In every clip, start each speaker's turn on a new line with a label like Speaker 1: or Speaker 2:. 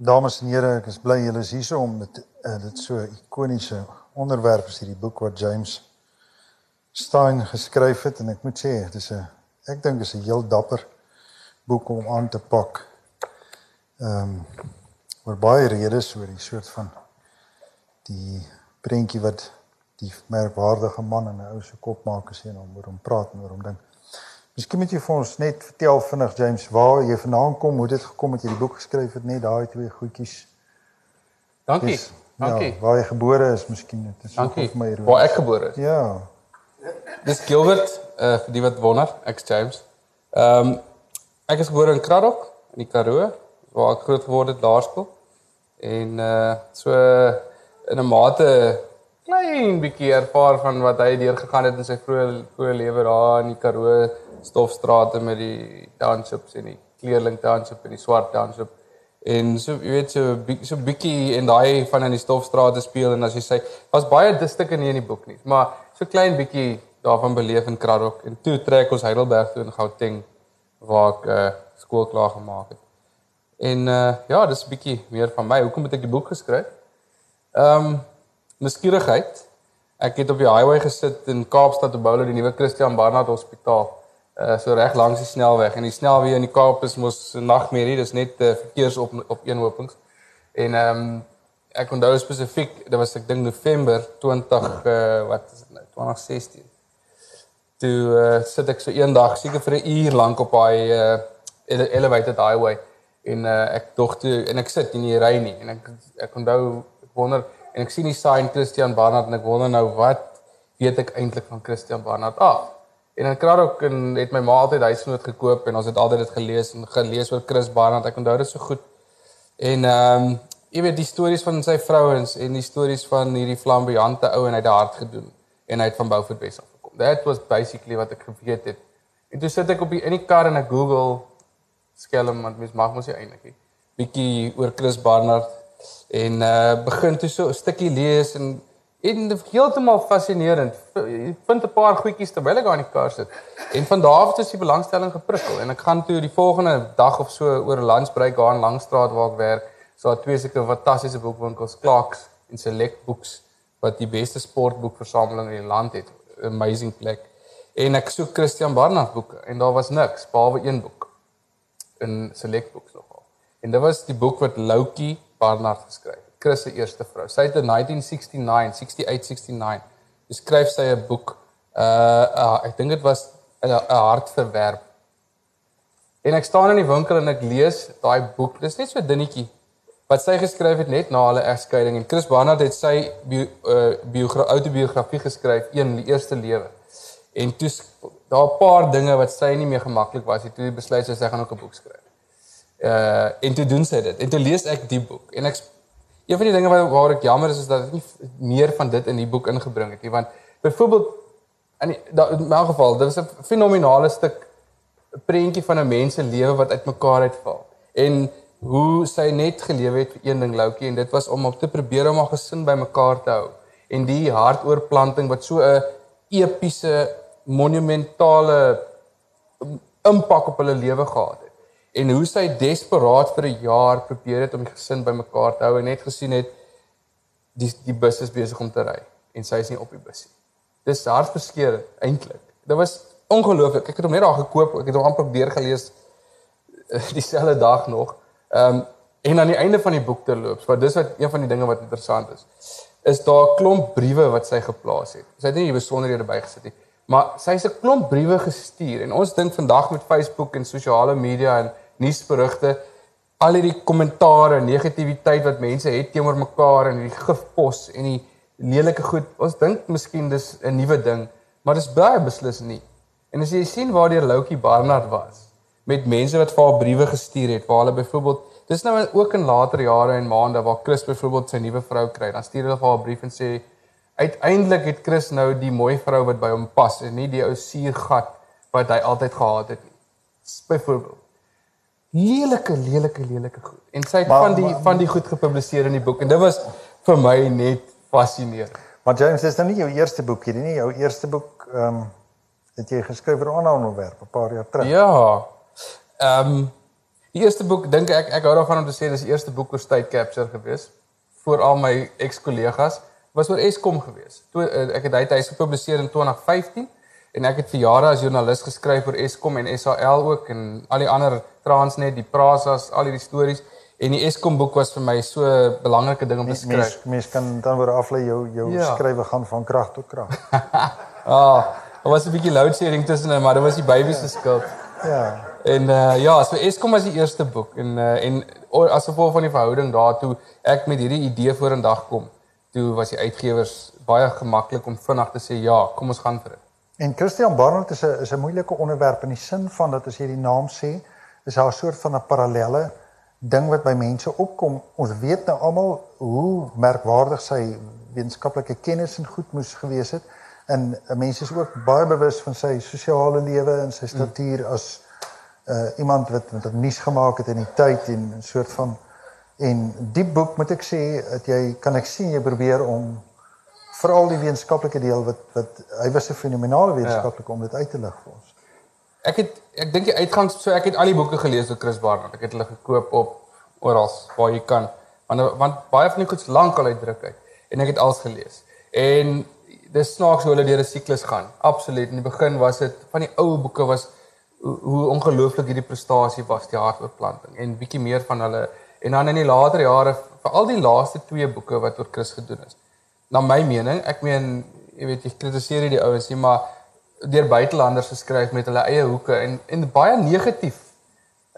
Speaker 1: Dames en here, ek is bly julle is hier om dit uh, dit so ikoniese onderwerp is hierdie boek wat James Stein geskryf het en ek moet sê dit is 'n ek dink is 'n heel dapper boek om aan te pak. Ehm um, oor baie redes oor die soort van die prentjie wat die merkwaardige man in 'n ou se kop maak as jy nou oor hom praat en oor hom dink. Miskien moet jy vir ons net vertel vinnig James waar jy vandaan kom, hoe dit gekom het jy die boek geskryf het, net daai twee goedjies.
Speaker 2: Dankie. Dis, dankie.
Speaker 1: Ja, waar jy gebore is, miskien dit is
Speaker 2: ook vir my. Waar ek gebore is.
Speaker 1: Ja.
Speaker 2: Dis Gilbert, uh vir die wat wonder, ek's James. Ehm um, ek is gebore in Kraddock in die Karoo, waar ek groot geword het laerskool. En uh so in 'n mate klein bietjie ervaar van wat hy deur gegaan het in sy vroeë vroeë lewe daar in die Karoo stofstrate met die townships en die kleerling township en die swart township. En so jy weet so so bietjie en daai van in die stofstrate speel en as jy sê was baie distukke nie in die boek nie maar so klein bietjie daarvan beleef in Kraddock en toe trek ons Heidelberg toe in Gauteng waar ek uh, skool klaar gemaak het. En uh, ja dis bietjie meer van my. Hoekom het ek die boek geskryf? Ehm um, nuuskierigheid. Ek het op die highway gesit in Kaapstad te bou die nuwe Christian Barnard Hospitaal uh so reg langs die snelweg en die snelweë in die Kaap is mos nagmerrie, dis net uh, verkeers op op eenhopings. En ehm um, ek onthou spesifiek, dit was ek dink November 20 uh eh, wat is dit nou 2016. Toe uh sit ek so eendag seker vir 'n uur lank op daai uh elevated highway en uh ek dog toe en ek sit in die ry nie en ek ek onthou ek wonder en ek sien die sign Christian Barnard en ek wonder nou wat weet ek eintlik van Christian Barnard af. Ah, En in Kraddock en het my ma altyd huisnoot gekoop en ons het altyd dit gelees en gelees oor Chris Barnard. Ek onthou dit so goed. En ehm um, jy weet die stories van sy vrouens en die stories van hierdie flamboyante ou en hy het hard gedoen en hy het van Beaufort West af gekom. That was basically wat ek geweet het. En toe sit ek op die in die kar en ek Google skelm want mens mag mos nie eintlik nie. Bietjie oor Chris Barnard en uh begin toe so 'n stukkie lees en En heeltemal fascinerend. Vind 'n paar goedjies terwyl ek daar in die kar sit. En van daar af het ek die belangstelling geprikkel en ek gaan toe die volgende dag of so oor 'n lunchbreak daar in Langstraat waar ek werk, so daar twee sulke fantastiese boekwinkels, Clarks en Select Books wat die beste sportboekversameling in die land het. Amazing plek. En ek soek Christian Barnard boeke en daar was niks behalwe een boek in Select Books nogal. En dit was die boek wat Loukie Barnard geskryf het. Chris se eerste vrou. Sy het in 1969, 68, 69 geskryf sy 'n boek. Uh, uh ek dink dit was 'n hart verwerp. En ek staan in die winkel en ek lees daai boek. Dis net so dinnetjie wat sy geskryf het net na hulle egskeiding en Chris Barnard het sy bio, uh biografie autobiografie geskryf, een die eerste lewe. En toe daar 'n paar dinge wat sy nie meer gemaklik was nie, toe besluit sy sy gaan ook 'n boek skryf. Uh en toe doen sy dit. En toe lees ek die boek en ek Een van die dinge waar, waar ek jammer is is dat ek nie meer van dit in die boek ingebring het nie want byvoorbeeld in die, da, in my geval dit was 'n fenominale stuk prentjie van 'n mens se lewe wat uitmekaar uitval. En hoe sy net gelewe het vir een ding Loukie en dit was om op te probeer om haar gesin bymekaar te hou. En die hartoorplanting wat so 'n epiese monumentale impak op hulle lewe gehad het en hoe sy desperaat vir 'n jaar probeer het om die gesin bymekaar te hou en net gesien het die die bus is besig om te ry en sy is nie op die bus nie. Dis hartverskeurende eintlik. Dit was ongelooflik. Ek het hom net daar gekoop, ek het hom amper deur gelees eh, dieselfde dag nog. Ehm um, en aan die einde van die boek terloops, want dis wat een van die dinge wat interessant is, is daar 'n klomp briewe wat sy geplaas het. Sy het nie besonderhede bygesit nie. Maar sy het 'n klomp briewe gestuur en ons dink vandag met Facebook en sosiale media en nuusberigte al hierdie kommentare en negativiteit wat mense het teenoor mekaar en die gifpos en die lelike goed. Ons dink miskien dis 'n nuwe ding, maar dis baie beslis nie. En as jy sien waar die Loukie Barnard was met mense wat vir haar briewe gestuur het, waar hulle byvoorbeeld dis nou ook in later jare en maande waar Chris byvoorbeeld sy nuwe vrou kry, dan stuur hulle vir haar 'n brief en sê Uiteindelik het Chris nou die mooi vrou wat by hom pas en nie die ou suurgat wat hy altyd gehad het nie. Byvoorbeeld. Lelike, lelike, lelike goed. En sy het maar, van die maar, van die goed gepubliseer in die boek en dit was vir my net fascinerend.
Speaker 1: Maar James, dis nou nie jou eerste boek hierdie nie. Jou eerste boek ehm um, het jy geskryf oor 'n ander onderwerp 'n paar jaar terug.
Speaker 2: Ja. Ehm um, Die eerste boek dink ek ek hou daarvan om te sê dis die eerste boek oor state capture gewees vir al my ex-kollegas was oor Eskom gewees. Toe uh, ek het hy hy gepubliseer in 2015 en ek het vir jare as joernalis geskryf oor Eskom en SAL ook en al die ander Transnet, die Prasas, al hierdie stories en die Eskom boek was vir my so 'n belangrike ding om te skryf.
Speaker 1: Mens, mens kan dan weer aflei jou jou ja. skrywe gaan van krag tot krag.
Speaker 2: ah, daar was 'n bietjie load shedding tussen, maar dit was die baby se skuld.
Speaker 1: Ja.
Speaker 2: En uh ja, so Eskom was die eerste boek en uh en as gevolg van die verhouding daartoe ek met hierdie idee vorendag kom, toe was die uitgewers baie gemaklik om vinnig te sê ja, kom ons gaan vir dit.
Speaker 1: En Christian Barnard is 'n is 'n moeilike onderwerp in die sin van dat as jy die naam sê, is daar 'n soort van 'n parallelle ding wat by mense opkom. Ons weet nou almal hoe merkwaardig sy wetenskaplike kennis en goed moes gewees het. En mense is ook baie bewus van sy sosiale lewe en sy statuur as uh iemand wat met nuus gemaak het in die tyd en 'n soort van en die boek moet ek sê dat jy kan ek sien jy probeer om veral die wetenskaplike deel wat wat hy was 'n fenominale wetenskaplike ja. om dit uit te lig vir ons.
Speaker 2: Ek het ek dink die uitgangs so ek het al die boeke gelees oor Chris Barnard. Ek het hulle gekoop op oral waar jy kan. Want want baie van die goeds lank al uitdruk uit en ek het alles gelees. En dis snaaks hoe hulle deur 'n siklus gaan. Absoluut. In die begin was dit van die ou boeke was hoe, hoe ongelooflik hierdie prestasie was die hartoortplanting en bietjie meer van hulle en dan in die later jare veral die laaste twee boeke wat oor Chris gedoen is. Na my mening, ek meen jy weet jy kritiseer hierdie ouens nie, maar deur buitelanders geskryf met hulle eie hoeke en en baie negatief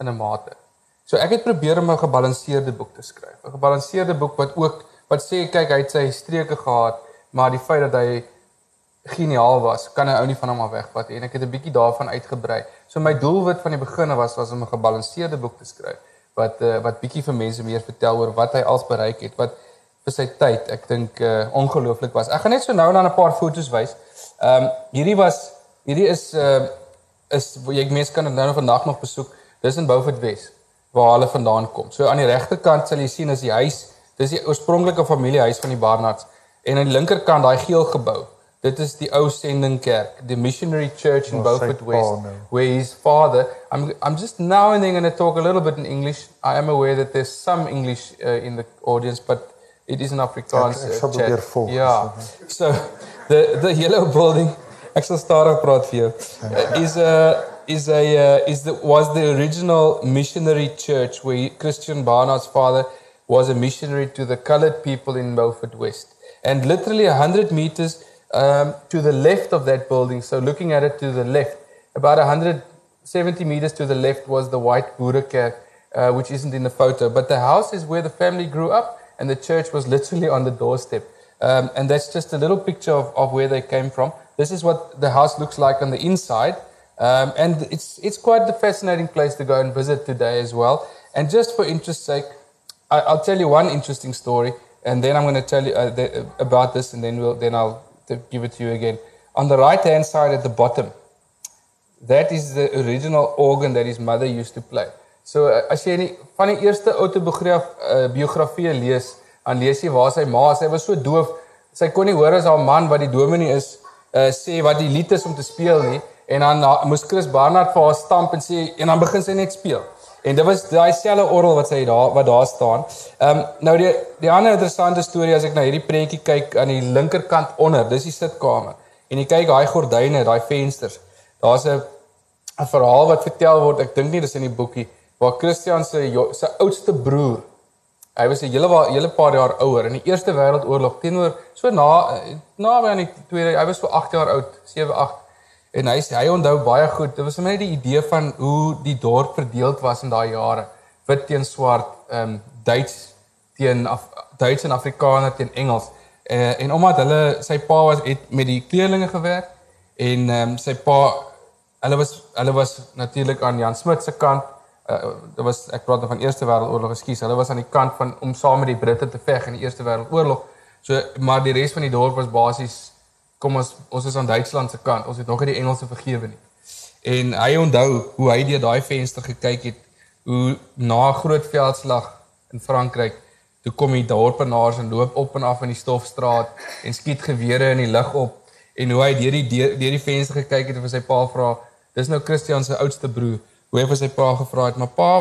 Speaker 2: in 'n mate. So ek het probeer om 'n gebalanseerde boek te skryf. 'n Gebalanseerde boek wat ook wat sê kyk hy het sy streke gehad, maar die feit dat hy geniaal was, kan 'n ou nie van hom af wegvat nie en ek het 'n bietjie daarvan uitgebrei. So my doelwit van die begin was was om 'n gebalanseerde boek te skryf wat uh, wat bietjie vir mense meer vertel oor wat hy als bereik het, wat vir sy tyd, ek dink uh, ongelooflik was. Ek gaan net so nou na 'n paar foto's wys. Ehm um, hierdie was hierdie is uh is jy mense kan dit nou vandag nog besoek. Dis in Beaufort Wes waar hulle vandaan kom. So aan die regterkant sal jy sien is die huis, dis die oorspronklike familiehuis van die Barnards en aan die linkerkant daai geel gebou. Dit is die ou sendingkerk, the missionary church in oh, Beaufort West, no. where his father. I'm I'm just now and then going to talk a little bit in English. I am aware that there's some English uh, in the audience, but it is an Afrikaans uh, chat. Yeah. So the the yellow building, ek sal stadig praat vir jou. Uh, is a is a uh, is the was the original missionary church where Christian Barnard's father was a missionary to the colored people in Beaufort West. And literally 100 meters um, to the left of that building. So looking at it to the left, about 170 meters to the left was the white Boerekerk, uh, which isn't in the photo. But the house is where the family grew up, and the church was literally on the doorstep. Um, and that's just a little picture of, of where they came from. This is what the house looks like on the inside. Um, and it's, it's quite a fascinating place to go and visit today as well. And just for interest's sake, I, will tell you one interesting story, and then I'm going to tell you uh, the, about this, and then we'll, then I'll to give it to you again. On the right hand side at the bottom, that is the original organ that his mother used to play. So uh, as jy nie, van die eerste autobiografie uh, biografie lees, dan lees jy waar sy ma, sy was so doof, sy kon nie hoor as haar man wat die dominee is, uh, sê wat die lied is om te speel nie en dan uh, moes Chris Barnard vir haar stamp en sê en dan begin sy net speel. En dit was daai selfe orgel wat sy daar wat daar staan. Ehm um, nou die die ander interessante storie as ek na hierdie prentjie kyk aan die linkerkant onder, dis die sitkamer. En jy kyk daai gordyne, daai vensters. Daar's 'n 'n verhaal wat vertel word, ek dink nie dis in die boekie, waar Christian se se oudste broer Hy was 'n hele hele paar jaar ouer in die Eerste Wêreldoorlog teenoor so na na by aan die tweede hy was so 8 jaar oud, 7 8 En hy hy onthou baie goed. Dit was net die idee van hoe die dorp verdeel was in daai jare. Wit teen swart, ehm um, Duits teen Af Duits en Afrikaner teen Engels. Uh, en omdat hulle sy pa was het met die kleerlinge gewerk en ehm um, sy pa hulle was hulle was natuurlik aan Jan Smit se kant. Uh, dit was ek praat van Eerste Wêreldoorlog, ekskuus. Hulle was aan die kant van om saam met die Britte te veg in die Eerste Wêreldoorlog. So maar die res van die dorp was basies kom ons ons is aan Duitsland se kant. Ons het nog nie die Engelse vergewe nie. En hy onthou hoe hy deur daai venster gekyk het hoe na 'n groot veldslag in Frankryk toe kom die dorpenaars en loop op en af in die stofstraat en skiet gewere in die lug op en hoe hy deur die deur die venster gekyk het en vir sy pa vra dis nou Christian se oudste broer hoe hy vir sy pa gevra het maar pa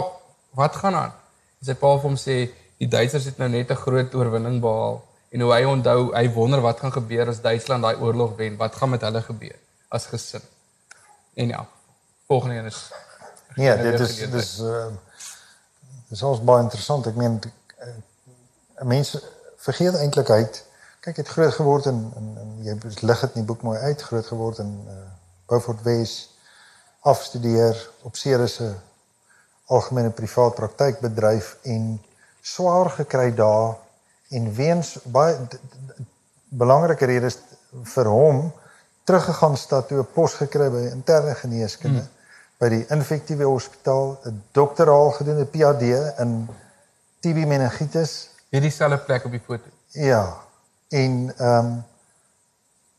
Speaker 2: wat gaan aan? En sy pa vir hom sê die Duitsers het nou net 'n groot oorwinning behaal en hoe hy onthou, hy wonder wat gaan gebeur as Duitsland daai oorlog wen. Wat gaan met hulle gebeur as gesin? En ja, volgende een is
Speaker 1: Nee, dit is dis uh dis ons baie interessant. Ek meen uh, mense vergeet eintlik het kyk het groot geword en, en, en jy lig dit in die boek mooi uit groot geword in uh Beaufort Wes afstudeer op Ceres'e algemene privaat praktykbedryf en swaar gekry daar en weens baie belangrike redes vir hom teruggegaan stad toe 'n pos gekry by interne geneeskunde hmm. by die infektiewe hospitaal 'n doktoraal gedoen 'n PhD in TB meningitis
Speaker 2: hierdie selfde plek op die foto
Speaker 1: ja en ehm um,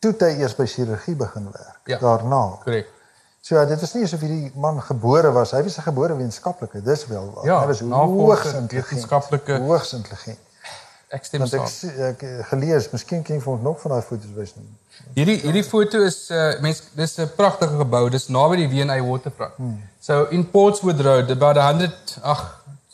Speaker 1: toe hy eers by chirurgie begin werk
Speaker 2: ja,
Speaker 1: daarna
Speaker 2: korrek
Speaker 1: So ja, dit was nie asof hierdie man gebore was. Hy was 'n gebore wetenskaplike. Dis wel.
Speaker 2: Ja,
Speaker 1: hy was hoogs wetenskaplike hoogs intelligent.
Speaker 2: Ek stem saam.
Speaker 1: Ek, ek gelees, miskien kan jy vir ons nog van daai foto's wys nie.
Speaker 2: Hierdie hierdie foto is uh mens dis 'n pragtige gebou. Dis naby die V&A waterfront. Hmm. So in Portswood Road about 100 ag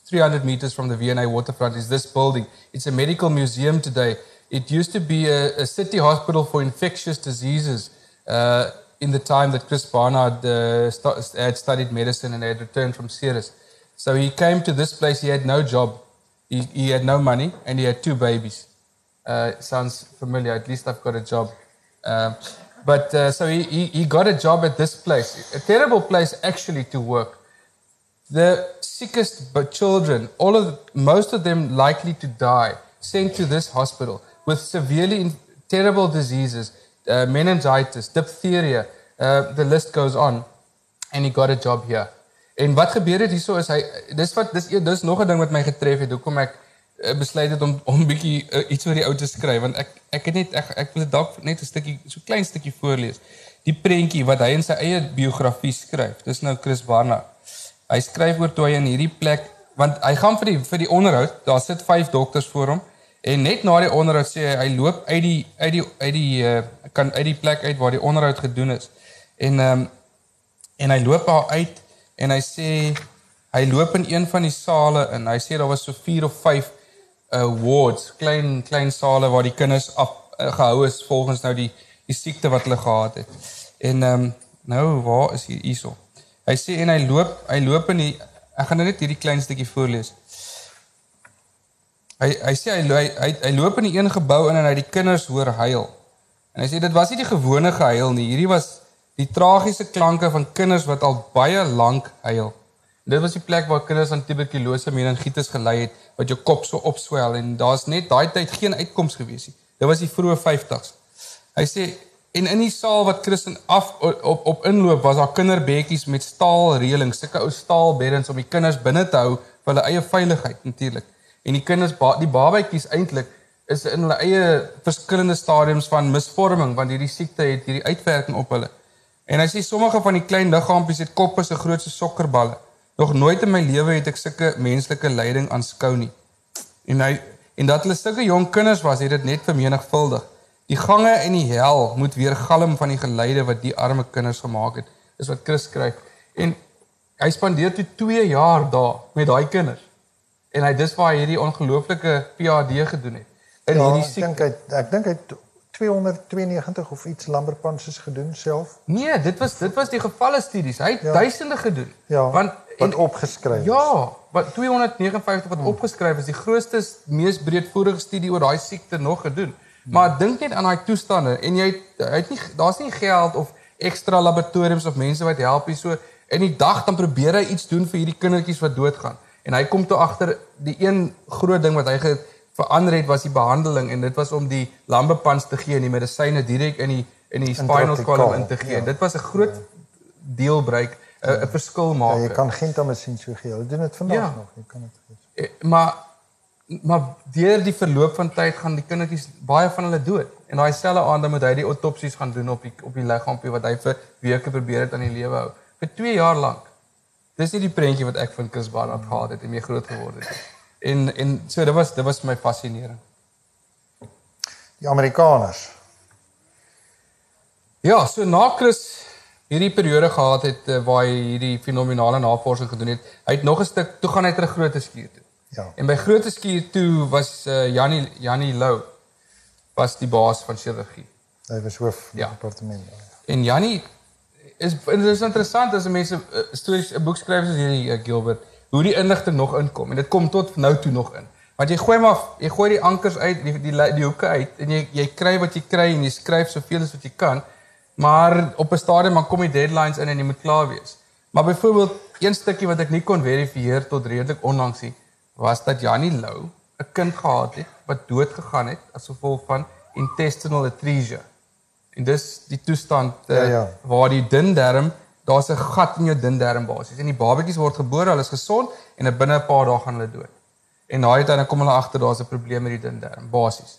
Speaker 2: 300 meters from the V&A waterfront is this building. It's a medical museum today. It used to be a, a city hospital for infectious diseases. Uh in the time that Chris Barnard uh, st had studied medicine and had returned from Ceres. So he came to this place. He had no job, he, he had no money, and he had two babies. Uh, sounds familiar. At least I've got a job. Um, but uh, so he, he, he got a job at this place, a terrible place actually to work. The sickest but children, all of the, most of them likely to die, sent to this hospital with severely terrible diseases uh, meningitis, diphtheria, uh, the list goes on. And he got a job here. En wat gebeur het hierso is hy dis wat dis dis nog 'n ding wat my getref het hoekom ek uh, besluit het om om bietjie uh, iets oor die ou te skryf want ek ek het net ek ek wil dit dalk net 'n stukkie so klein stukkie voorlees. Die prentjie wat hy in sy eie biografie skryf. Dis nou Chris Barnard. Hy skryf oor toe hy in hierdie plek want hy gaan vir die vir die onderhoud, daar sit 5 dokters voor hom. En net na die onderhoud sê hy hy loop uit die uit die uit die uh, kan uit die plek uit waar die onderhoud gedoen is. En ehm um, en hy loop daar uit en hy sê hy loop in een van die sale in. Hy sê daar was so 4 of 5 uh wards, klein klein sale waar die kinders af uh, gehou is volgens nou die die siekte wat hulle gehad het. En ehm um, nou waar is hier hierso? Hy sê en hy loop hy loop in die ek gaan nou net hierdie klein stukkie voorlees. Hy hy sê hy hy hy, hy loop in die een gebou in en hy die kinders hoor huil. En hy sê dit was nie die gewone gehuil nie. Hierdie was die tragiese klanke van kinders wat al baie lank huil. Dit was die plek waar kinders aan tuberkulose meningitis gelei het wat jou kop so opswel en daar's net daai tyd geen uitkoms gewees nie. Dit was die vroeë 50s. Hy sê en in die saal wat Christen af op op inloop was daar kinderbedjies met staalreëlings, sulke ou staalbeddens om die kinders binne te hou vir hulle eie veiligheid natuurlik en die kinders die babatjies eintlik is in hulle eie verskillende stadiums van misvorming want hierdie siekte het hierdie uitwerking op hulle. En hy sê sommige van die klein liggaampies het koppe so groot so sokkerballe. Nog nooit in my lewe het ek sulke menslike lyding aanskou nie. En hy en dat hulle sulke jong kinders was, het dit net vermenigvuldig. Die gange en die hel moet weer galm van die geleide wat die arme kinders gemaak het. Dis wat Chris skryf. En hy spandeer toe 2 jaar daar met daai kinders en hy dis waar hy hierdie ongelooflike PhD gedoen het.
Speaker 1: In ja, hierdie siek... ek dink hy ek dink hy 292 of iets lamberpanses gedoen self.
Speaker 2: Nee, dit was dit was die gevalle studies. Hy het ja. duisende gedoen.
Speaker 1: Ja, want wat en, opgeskryf
Speaker 2: is. Ja, wat 259 wat hmm. opgeskryf is, die grootste mees breedvoerige studie oor daai siekte nog gedoen. Hmm. Maar dink net aan daai toestande en jy hy het nie daar's nie geld of ekstra laboratoriums of mense wat help hier so in die dag dan probeer hy iets doen vir hierdie kindertjies wat doodgaan. En hy kom toe agter die een groot ding wat hy verander het was die behandeling en dit was om die lambepans te gee en die medisyne direk in die in die spinal column in te gee. Ja. Dit was 'n groot deelbreek, 'n ja. verskil maak.
Speaker 1: Ja, jy kan geen tamesien so gee. Hulle doen dit vandag ja. nog. Jy kan dit.
Speaker 2: Eh, maar maar deur die verloop van tyd gaan die kindertjies baie van hulle dood. En daai selfe aand moet hy die autopsies gaan doen op die op die liggaampie wat hy vir weke probeer het aan die lewe hou vir 2 jaar lank. Dis nie die prentjie wat ek van Chris Barnard gehad het en mee groot geword het. En en so dit was dit was my fascinering.
Speaker 1: Die Amerikaners.
Speaker 2: Ja, so na Chris hierdie periode gehad het uh, waar hy hierdie fenominale navorsing gedoen het. Hy het nog 'n stuk toe gaan hy terug Grote Skuur toe.
Speaker 1: Ja.
Speaker 2: En by Grote Skuur toe was uh, Jannie Jannie Lou was die baas van chirurgie.
Speaker 1: Hy was hoof van
Speaker 2: Ja.
Speaker 1: departement.
Speaker 2: En Jannie is dit is interessant as mense uh, stories 'n boek skryf soos hierdie uh, Gilbert, hoe die inligting nog inkom en dit kom tot nou toe nog in. Want jy gooi maar jy gooi die ankers uit, die die, die, hoeke uit en jy jy kry wat jy kry en jy skryf soveel as wat jy kan. Maar op 'n stadium dan kom die deadlines in en jy moet klaar wees. Maar byvoorbeeld een stukkie wat ek nie kon verifieer tot redelik onlangs nie, was dat Jannie Lou 'n kind gehad het wat dood gegaan het as gevolg van intestinal atresia. En dis die toestand uh,
Speaker 1: Ja, ja.
Speaker 2: waar die dun darm, daar's 'n gat in jou dun darm basies en die babatjies word gebore, hulle is gesond en binne 'n paar dae gaan hulle dood. En daai tyd dan kom hulle agter daar's 'n probleem met die dun darm basies.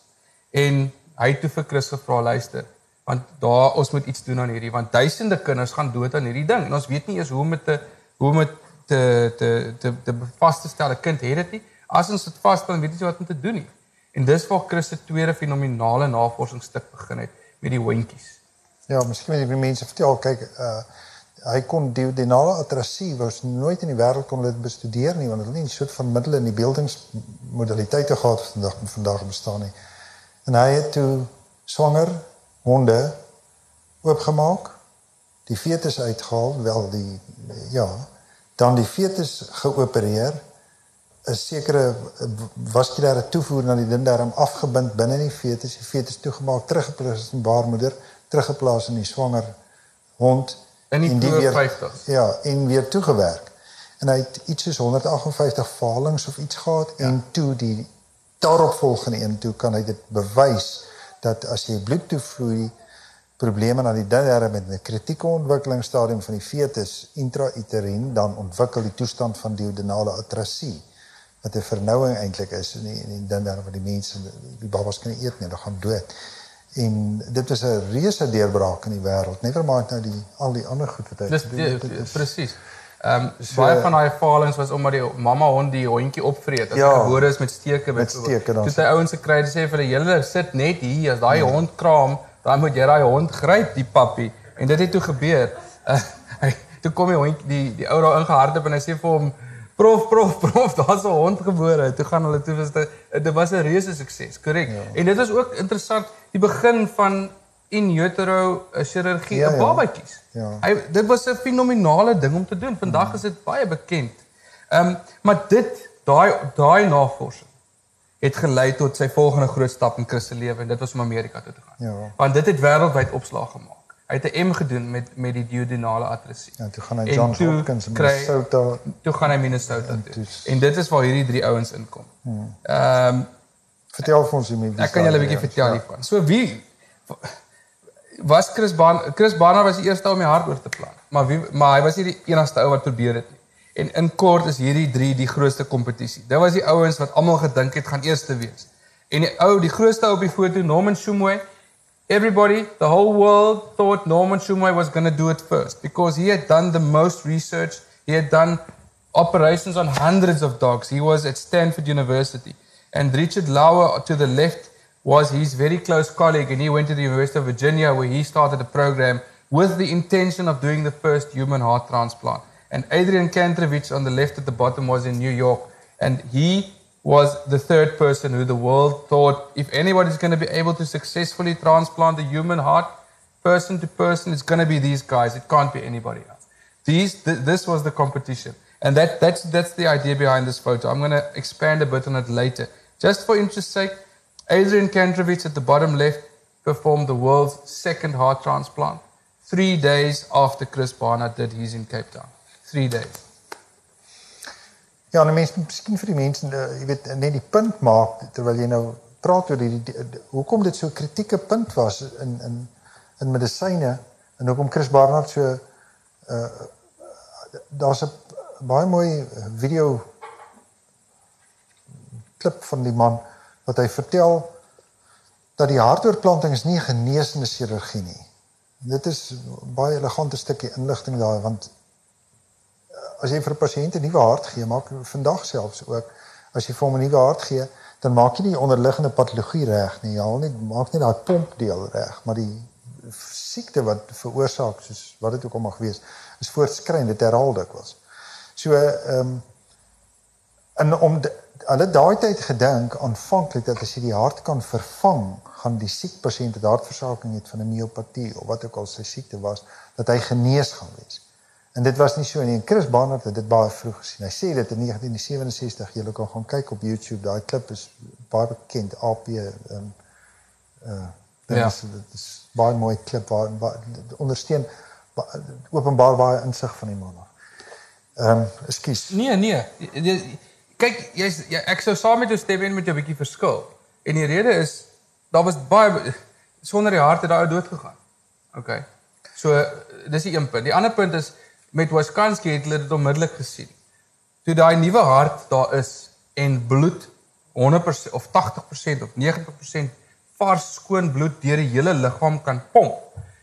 Speaker 2: En hy het toe vir Chris gevra luister, want daar ons moet iets doen aan hierdie want duisende kinders gaan dood aan hierdie ding en ons weet nie eers hoe om dit te hoe om dit te te te te vas te stel 'n kind het dit nie. As ons dit vasstel, dan weet ons wat om te doen nie. En dis waar Chris se tweede fenominale navorsingsstuk begin het met die hondjies.
Speaker 1: Ja, miskien moet jy vir mense vertel, kyk, uh hy kon duodenale atrasie was nooit in die wêreld kon dit bestudeer nie want hulle het nie 'n soort van middele in die beeldingsmodaliteite gehad wat vandag vandag bestaan nie. En hy het toe swanger honde oopgemaak, die fetus uitgehaal, wel die ja, dan die fetus geopereer, 'n sekere vaskulêre toevoer na die dindarm afgebind binne die fetus, die fetus toegemaak, teruggeplaas in baarmoeder, teruggeplaas in die swanger hond
Speaker 2: In die
Speaker 1: en
Speaker 2: vroeë 50s.
Speaker 1: Ja, en weer toegewerk. En hy het iets soos 158 valings of iets gehad ja. en toe die daaropvolgende een toe kan hy dit bewys dat as jy bloed toevloei probleme aan die dindarm met 'n kritieke ontwikkelingsstadium van die fetus intrauterien dan ontwikkel die toestand van duodenale atrasie wat 'n vernouing eintlik is in die, in die dindarm van die mense die babas kan eet nie, hulle gaan dood. En dit was 'n reuse deurbraak in die wêreld. Never mind nou die al die ander goed wat hy
Speaker 2: Dis
Speaker 1: gedoen. Dit is-
Speaker 2: presies. Ehm um, baie van daai falings was omdat die mamma hond die hondjie opvreet as
Speaker 1: Ja.
Speaker 2: gebore is met steke
Speaker 1: Met steke dan.
Speaker 2: Toe hy ouens gekry het sê vir die hele sit net hier as daai hond kraam, dan moet jy daai hond gryp die pappie. En dit het toe gebeur. Uh, hy toe kom die hond die die ou daar ingehardloop en hy sê vir hom Prof, prof, prof, daar's 'n hond gebore. Toe gaan hulle toe was dit dit was 'n reuse sukses, korrek. Ja. En dit was ook interessant, die begin van in utero eh, chirurgie
Speaker 1: Ja,
Speaker 2: op
Speaker 1: ja.
Speaker 2: babatjies.
Speaker 1: Ja.
Speaker 2: Hy dit was 'n fenominale ding om te doen. Vandag is dit baie bekend. Ehm um, maar dit daai daai navorsing het gelei tot sy volgende groot stap in Chris se lewe en dit was om Amerika toe te gaan.
Speaker 1: Ja.
Speaker 2: Want dit het wêreldwyd opslag gemaak. Hy het 'n M gedoen met met die duodenale atrasie.
Speaker 1: Ja, toe gaan hy
Speaker 2: En
Speaker 1: John
Speaker 2: toe
Speaker 1: Hopkins in Minnesota.
Speaker 2: Toe gaan hy Minnesota toe.
Speaker 1: toes-
Speaker 2: En dit is waar hierdie drie ouens inkom. Ehm um,
Speaker 1: Vertel vir ons hoe met
Speaker 2: Ek kan julle 'n bietjie vertel hiervan. So wie was Chris Baan Chris Baan was die eerste om die hart oor te plan. Maar wie maar hy was nie die enigste ou wat probeer dit nie. En in kort is hierdie drie die grootste kompetisie. Dit was die ouens wat almal gedink het gaan eerste wees. En die ou, die grootste ou op die foto, Norman Shumway, everybody, the whole world thought Norman Shumway was going to do it first because he had done the most research. He had done operations on hundreds of dogs. He was at Stanford University. And Richard Lauer to the left was his very close colleague, and he went to the University of Virginia where he started a program with the intention of doing the first human heart transplant. And Adrian Kantrovich on the left at the bottom was in New York, and he was the third person who the world thought if anybody's going to be able to successfully transplant the human heart person to person, it's going to be these guys. It can't be anybody else. These, th- this was the competition. And that, that's, that's the idea behind this photo. I'm going to expand a bit on it later. Just for interest's sake, Adrian Kantrovich at the bottom left performed the world's second heart transplant three days after Chris Barnard did his in Cape Town. Three days.
Speaker 1: Ja, nou mense miskien vir die mense, uh, jy weet, net die punt maak terwyl jy nou praat oor hierdie die- die- hoekom dit so 'n kritieke punt was in in in medisyne en hoekom Chris Barnard so uh daar's 'n baie mooi video klip van die man wat hy vertel dat die hartoortplanting is nie 'n genesende chirurgie nie. Dit is baie elegante stukkie inligting daar want as jy vir 'n pasiënt 'n nuwe hart gee, maak vandag selfs ook as jy vir hom 'n nuwe hart gee, dan maak jy nie die onderliggende patologie reg nie. Jy haal net maak net daai pompdeel reg, maar die siekte wat veroorsaak soos wat dit ook al mag wees, is voortskriend, dit herhaal dikwels. So ehm um, en om hulle daai tyd gedink aanvanklik dat as jy die hart kan vervang, gaan die siek pasiënt wat hartversaking het van 'n miopatie of wat ook al sy siekte was, dat hy genees gaan wees. En dit was nie so nie. En Chris Barnard het dit baie vroeg gesien. Hy sê dit in 1967. Jy kan gaan kyk op YouTube. Daai klip is baie bekend. AP ehm um, uh dit ja. is dit is baie mooi klip waar, waar ondersteun openbaar baie insig van die man. Ehm um, ekskuus.
Speaker 2: Nee, nee. Kyk, jy's jy, ek sou saam met jou stem en met jou bietjie verskil. En die rede is daar was baie sonder die hart het daai dood gegaan. OK. So dis die een punt. Die ander punt is met Wisconsin het hulle dit onmiddellik gesien. Toe daai nuwe hart daar is en bloed 100% of 80% of 90% vars skoon bloed deur die hele liggaam kan pomp.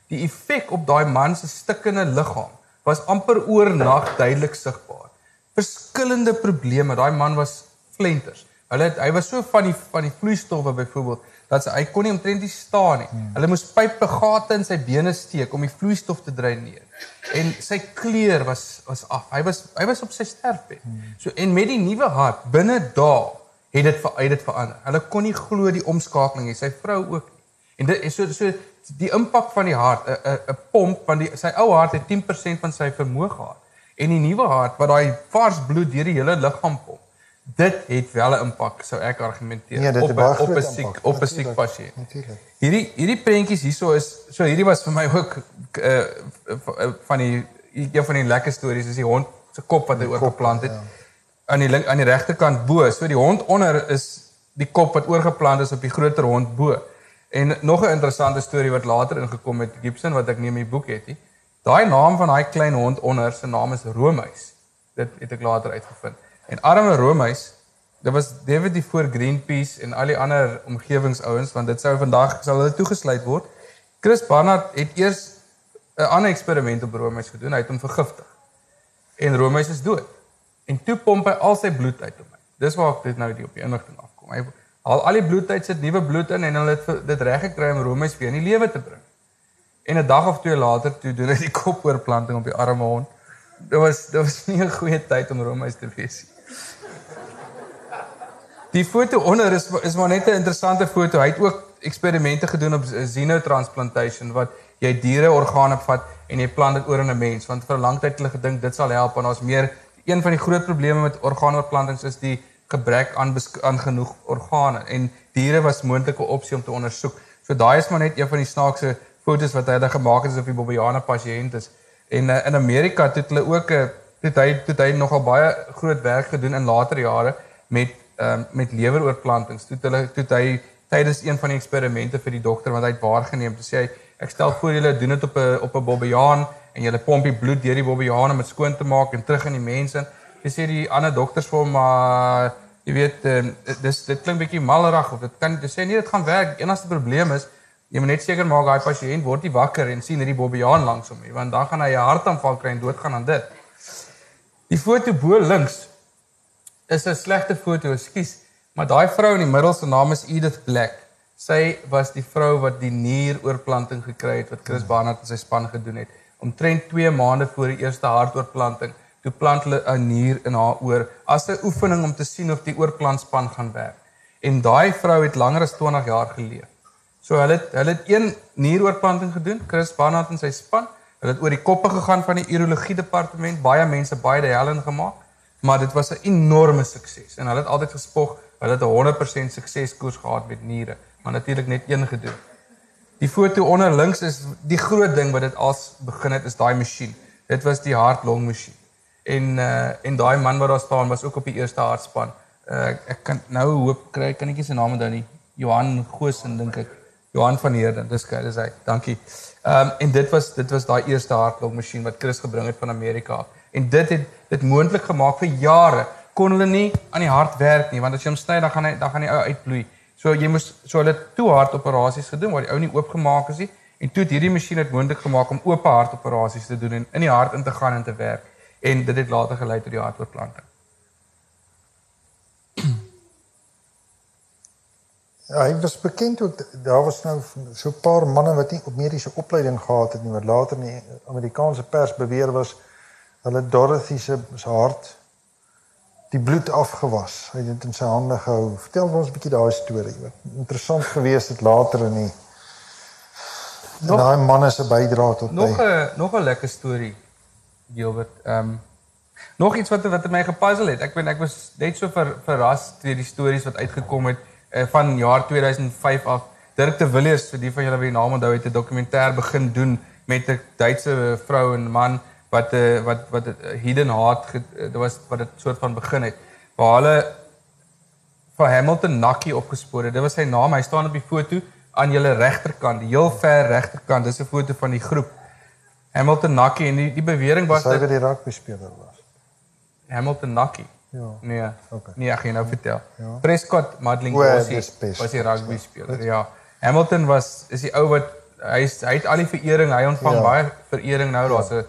Speaker 2: Die effek op daai man se stikkende liggaam was amper oornag duidelik sigbaar. Verskillende probleme, daai man was flenters. Hulle het, hy was so van die van die vloeistowwe byvoorbeeld dat sy hy kon nie omtrent nie staan nie. Hmm. Hulle moes pype gate in sy bene steek om die vloeistof te dreineer. En sy kleur was was af. Hy was hy was op sy sterfbed. Hmm. So en met die nuwe hart binne dae het dit uit dit verander. Hulle kon nie glo die omskakeling nie. Sy vrou ook. En dit is so so die impak van die hart, 'n 'n pomp van die sy ou hart het 10% van sy vermoë gehad. En die nuwe hart wat daai vars bloed deur die hele liggaam pomp dit het wel 'n impak sou ek argumenteer
Speaker 1: nee,
Speaker 2: op a, op 'n siek op 'n siek pasiënt.
Speaker 1: Natuurlik.
Speaker 2: Hierdie hierdie prentjies hierso is so hierdie was vir my ook uh, van die een van die lekker stories is die hond se kop wat hy oorgeplant het. Ja. Aan die link aan die regterkant bo, so die hond onder is die kop wat oorgeplant is op die groter hond bo. En nog 'n interessante storie wat later ingekom het Gibson wat ek nie in my boek het nie. Daai naam van daai klein hond onder se naam is Romeis. Dit het ek later uitgevind. En arme Romeis, dit was David die voor Greenpeace en al die ander omgewingsouens want dit sou vandag sal hulle toegesluit word. Chris Barnard het eers 'n ander eksperiment op Romeis gedoen. Hy het hom vergiftig. En Romeis is dood. En toe pomp hy al sy bloed uit my. Dis waar ek dit nou die op die inligting afkom. Hy haal al die bloed uit, sit nuwe bloed in en hulle het dit reg gekry om Romeis weer in die lewe te bring. En 'n dag of twee later toe doen hy die kopoorplanting op die arme hond. Dit was dit was nie 'n goeie tyd om Romeis te wees nie. Die foto onder is is maar net 'n interessante foto. Hy het ook eksperimente gedoen op xenotransplantation wat jy diere organe vat en jy plant dit oor in 'n mens want vir 'n lang tyd hulle gedink dit sal help en ons meer een van die groot probleme met orgaanoorplantings is die gebrek aan aan genoeg organe en diere was moontlike opsie om te ondersoek. So daai is maar net een van die snaakse fotos wat hulle gemaak het asof die Bobbejane pasiënt is. En uh, in Amerika het hulle ook 'n uh, het hy het hy nogal baie groot werk gedoen in later jare met um, met leweroorplantings. Toe hulle toe hy tydens een van die eksperimente vir die dokter wat hy het waargeneem te sê ek stel voor julle doen dit op 'n op 'n bobbejaan en julle pomp die bloed deur die bobbejaan om dit skoon te maak en terug in die mense. Jy sê die ander dokters vir hom maar jy weet um, dis dit klink bietjie malrag of dit kan jy sê nee dit gaan werk. Enigste probleem is jy moet net seker maak daai pasiënt word nie wakker en sien hierdie bobbejaan langs hom nie want dan gaan hy 'n hartaanval kry en doodgaan aan dit. Die foto bo links is 'n slegte foto, ekskuus, maar daai vrou in die middel se naam is Edith Black. Sy was die vrou wat die nieroorplanting gekry het wat Chris Barnard en sy span gedoen het. Omtrent 2 maande voor die eerste hartoorplanting, toe plant hulle 'n nier in haar oor as 'n oefening om te sien of die oorplantspan gaan werk. En daai vrou het langer as 20 jaar geleef. So hulle het, hulle het een nieroorplanting gedoen, Chris Barnard en sy span. Hulle het oor die koppe gegaan van die urologie departement, baie mense baie die hel in gemaak maar dit was 'n enorme sukses en hulle het altyd gespog hulle het 'n 100% sukseskoers gehad met niere maar natuurlik net een gedoen. Die foto onder links is die groot ding wat dit als begin het is daai masjien. Dit was die hartlong masjien en uh, en daai man wat daar staan was ook op die eerste hartspan. Uh, ek kan nou hoop kry kan ek nie sy naam onthou nie. Johan Goosen dink ek Johan van Heerden dis dis hy dankie um, en dit was dit was daai eerste hartlong masjien wat Chris gebring het van Amerika af en dit het dit moontlik gemaak vir jare kon hulle nie aan die hart werk nie want as jy hom sny dan gaan hy dan gaan die ou uitbloei. So jy moes so hulle toe hart operasies gedoen waar die ou nie oopgemaak is nie en toe het hierdie masjien dit moontlik gemaak om oop hart operasies te doen en in die hart in te gaan en te werk en dit het later gelei tot die hartoortplanting.
Speaker 1: Ja, hy was bekend ook daar was nou so 'n paar manne wat nie op mediese opleiding gehad het nie wat later in die Amerikaanse pers beweer was hulle Dorothy se hart die bloed afgewas. Hy het dit in sy hande gehou. Vertel ons 'n bietjie daai storie. Wat interessant geweest het later in die
Speaker 2: Nog-
Speaker 1: daai manne se bydrae tot
Speaker 2: Nog. 'n nog 'n lekker storie Gilbert. Ehm um, nog iets wat wat my gepuzzle het. Ek ben ek was net so ver, verras deur die stories wat uitgekom het uh, van jaar 2005 af. Dirk de Villiers, vir die van julle wie die naam onthou het, 'n dokumentêr begin doen met 'n Duitse vrou en man wat 'n uh, wat wat uh, hidden heart dit was wat dit soort van begin het. Waar hulle vir Hamilton Nakkie opgespoor het. Dit was sy naam. Hy staan op die foto aan julle regterkant, die heel ver regterkant. Dis 'n foto van die groep. Hamilton Nakkie en die die bewering was dat
Speaker 1: wat die rugby speler was.
Speaker 2: Hamilton Nakkie.
Speaker 1: Ja.
Speaker 2: Nee.
Speaker 1: Okay.
Speaker 2: Nee, ek gaan jou nou vertel.
Speaker 1: Ja.
Speaker 2: Prescott Madling
Speaker 1: ja, dis Prescott,
Speaker 2: was die rugby speler. Ja. Hamilton was is die ou wat hy is, hy het al die verering, hy ontvang
Speaker 1: Ja.
Speaker 2: baie verering nou. Daar's 'n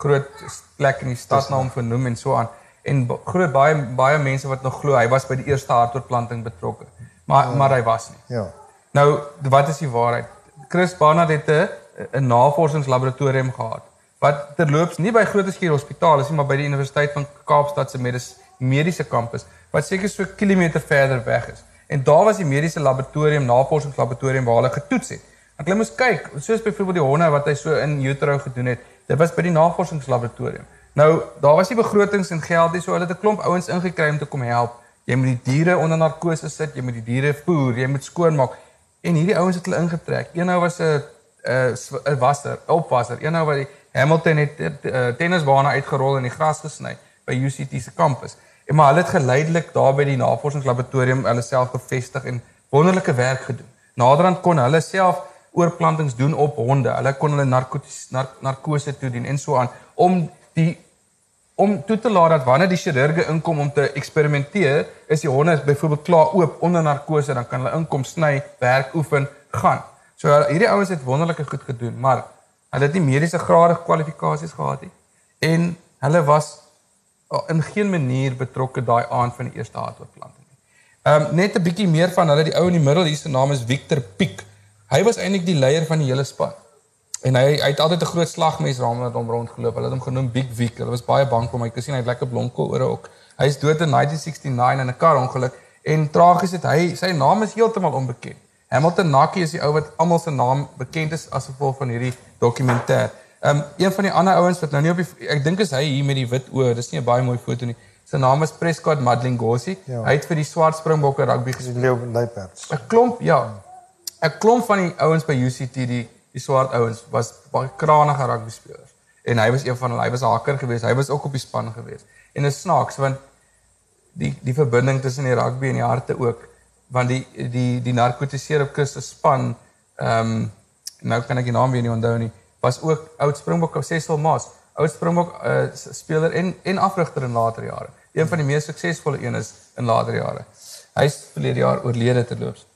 Speaker 2: groot plek in die stad na hom vernoem en so aan. En groot baie baie mense wat nog glo hy was by die eerste hartoortplanting betrokke. Maar maar hy was nie.
Speaker 1: Ja.
Speaker 2: Nou, wat is die waarheid? Chris Barnard het 'n 'n navorsingslaboratorium gehad wat terloops nie by Grooteskier Hospitaal is nie, maar by die Universiteit van Kaapstad se medis, mediese kampus wat seker so 'n kilometer verder weg is. En daar was die mediese laboratorium, navorsingslaboratorium waar hulle getoets het. Want hulle moes kyk, soos byvoorbeeld die honde wat hy so in utero gedoen het, dit was by die navorsingslaboratorium. Nou, daar was nie begrotings en geld nie, so hulle het 'n klomp ouens ingekry om te kom help. Jy moet die diere onder narkose sit, jy moet die diere voer, jy moet skoonmaak. En hierdie ouens het hulle ingetrek. Een nou was 'n 'n wasser, opwasser. Een nou wat die Hamilton het uh, tennisbane uitgerol en die gras gesny by UCT se kampus. En maar hulle het geleidelik daar by die navorsingslaboratorium hulle self gevestig en wonderlike werk gedoen. Naderhand kon hulle self oorplantings doen op honde. Hulle kon hulle narkoties nar, narkose toedien en so aan om die om toe te laat dat wanneer die chirurge inkom om te eksperimenteer, is die honde byvoorbeeld klaar oop onder narkose, dan kan hulle inkom sny, werk oefen, gaan. So hierdie ouens het wonderlike goed gedoen, maar hulle het nie mediese grade kwalifikasies gehad nie. En hulle was in geen manier betrokke daai aand van die eerste hartoortplanting nie. Ehm um, net 'n bietjie meer van hulle, die ou in die middel hier se naam is Victor Piek. Hy was eintlik die leier van die hele span. En hy hy het altyd 'n groot slagmes rondom hom rondgeloop. Hulle het hom genoem Big Vic. Hulle was baie bang vir hom. Ek gesien hy het lekker blomkool ore ook. Hy is dood in 1969 in 'n karongeluk en tragies het hy sy naam is heeltemal onbekend. Hamilton Naki is die ou wat almal se naam bekend is as gevolg van hierdie dokumentêr. Ehm um, een van die ander ouens wat nou nie op die ek dink is hy hier met die wit oë. Dis nie 'n baie mooi foto nie. Sy naam is Prescott Madlingosi.
Speaker 1: Ja.
Speaker 2: Hy het vir die Swart Springbokke rugby gespeel.
Speaker 1: Leeu luiperds.
Speaker 2: 'n klomp ja. 'n klomp van die ouens by UCT die die swart ouens was baie kranige rugby spelers. En hy was een van hulle. Hy was 'n hakker geweest. Hy was ook op die span geweest. En is snaaks want die die verbinding tussen die rugby en die harte ook want die die die narkotiseer op Christus span ehm um, nou kan ek die naam weer nie onthou nie was ook oud Springbok Cecil Maas oud Springbok uh, speler en en afrigter in later jare een van die mees suksesvolle een is in later jare hy is verlede jaar oorlede terloops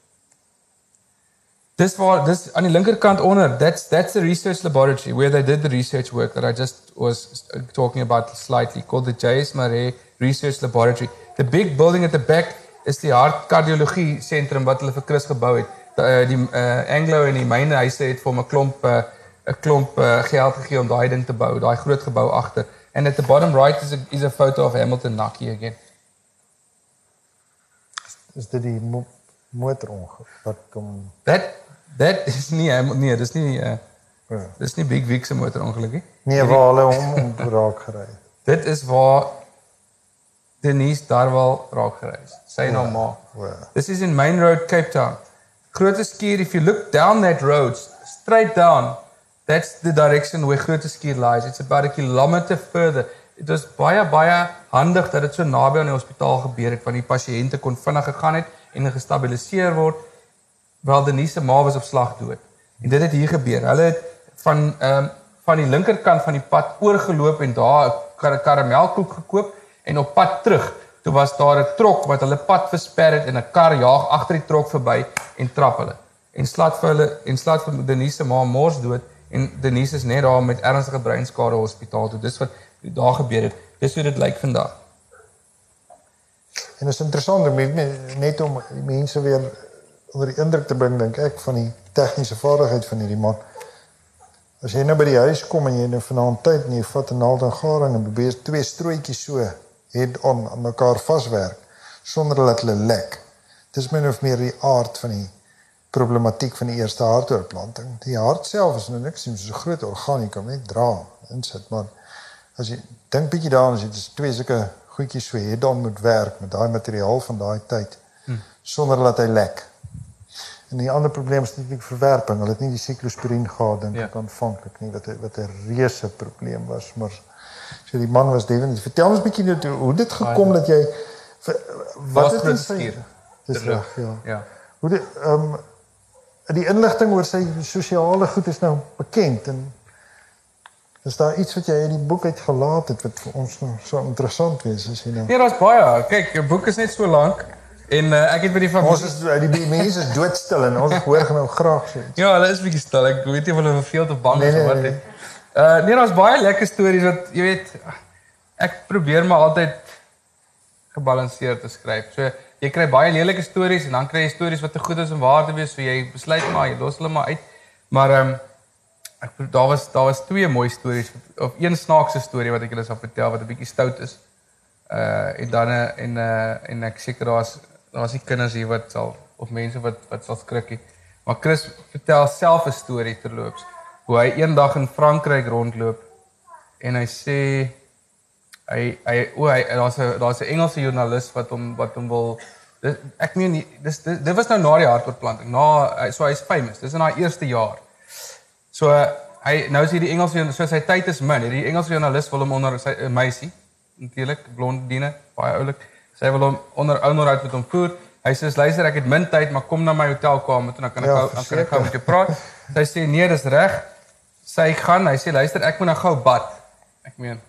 Speaker 2: Dis waar dis aan die linkerkant onder. That's that's the research laboratory where they did the research work that I just was talking about slightly called the J.S. Maree Research Laboratory. The big building at the back is die hartkardiologie sentrum wat hulle vir Chris gebou het. Die, uh, die uh, Anglo en die myne huise het vir hom 'n klomp 'n klomp uh, geld gegee om daai ding te bou, daai groot gebou agter. And at the bottom right is a, is a photo of Hamilton Naki again.
Speaker 1: Is dit die mo motorongeluk wat kom
Speaker 2: That that is nie Ham- nee, dis nie uh,
Speaker 1: ja.
Speaker 2: dis nie Big Vic se motorongeluk nie.
Speaker 1: Nee, waar hulle hom om raak gery. het.
Speaker 2: Dit is waar Denise Darwal raak gery is. Sy naam ma.
Speaker 1: O.
Speaker 2: This is in Main Road, Cape Town. Grote Skier, if you look down that road, straight down, that's the direction where Grote Skier lies. It's about a kilometer further. Dit was baie baie handig dat dit so naby aan die hospitaal gebeur het want die pasiënte kon vinnig gegaan het en gestabiliseer word wel Denise se ma was op slag dood. En dit het hier gebeur. Hulle het van ehm um, van die linkerkant van die pad oorgeloop en daar 'n kar karamelkoek gekoop en op pad terug, toe was daar 'n trok wat hulle pad versper het en 'n kar jaag agter die trok verby en trap hulle. En slaat vir hulle en slaat vir Denise se ma mors dood en Denise is net daar met ernstige breinskade hospitaal toe. Dis wat daar gebeur het. Dis hoe dit lyk vandag.
Speaker 1: En dit is interessant om net om mense weer onder die indruk te bring dink ek van die tegniese vaardigheid van hierdie man. As jy nou by die huis kom en jy nou vanaand tyd en jy vat 'n naald en garing en probeer twee strooitjies so head on aan mekaar vaswerk sonder dat hulle lek. Dis min of meer die aard van die problematiek van die eerste hartoortplanting. Die hart self is nou niks nie, so 'n groot orgaan jy kan net dra insit, maar as jy dink bietjie daaraan as jy dis twee sulke goedjies so head on moet werk met daai materiaal van daai tyd hmm. sonder dat hy lek. En die ander probleem is natuurlik verwerping. Hulle het nie die siklosporin gehad dink ek ja. aanvanklik nie wat wat 'n reuse probleem was, maar so die man was definitief. Vertel ons bietjie net hoe dit gekom dat jy
Speaker 2: wat het dit vir
Speaker 1: Dis reg, ja. Ja. Hoe die ehm um, die inligting oor sy sosiale goed is nou bekend en is daar iets wat jy in die boek uitgelaat het wat vir ons nou so interessant is as jy nou
Speaker 2: Nee, daar's baie. Kyk, jou boek is net so lank. En uh, ek het by die familie
Speaker 1: Ons is die, die mense is doodstil en ons hoor nou graag sê.
Speaker 2: Ja, hulle is bietjie stil. Ek weet nie of hulle veel te bang nee, is of wat nie. Nee, nee. Uh nee, daar's baie lekker stories wat jy weet ek probeer maar altyd gebalanseerd te skryf. So jy kry baie lelike stories en dan kry jy stories wat te goed is om waar te wees, so jy besluit maar jy los hulle maar uit. Maar ehm um, ek daar was daar was twee mooi stories of een snaakse storie wat ek julle sal vertel wat 'n bietjie stout is. Uh en dan en uh en ek seker daar's daar's nie kinders hier wat sal of mense wat wat sal skrikkie. Maar Chris vertel self 'n storie terloops hoe hy eendag in Frankryk rondloop en hy sê hy hy o hy daar's 'n daar's 'n Engelse joernalis wat hom wat hom wil dit, ek meen dis dit, dit was nou na die hartbeplantning. Na so hy's famous. Dis in daai eerste jaar. So hy nou is hier die Engelse so sy tyd is min. Hierdie Engelse joernalis wil hom onder sy meisie natuurlik blondine baie oulik Sy wil hom onder onderhoud met hom voer. Hy sê luister ek het min tyd maar kom na my hotelkamer toe dan kan ek ja, gou kan ek gou met jou praat. Sy sê nee, dis reg. Sy gaan, hy sê luister ek moet nou gou bad. Ek meen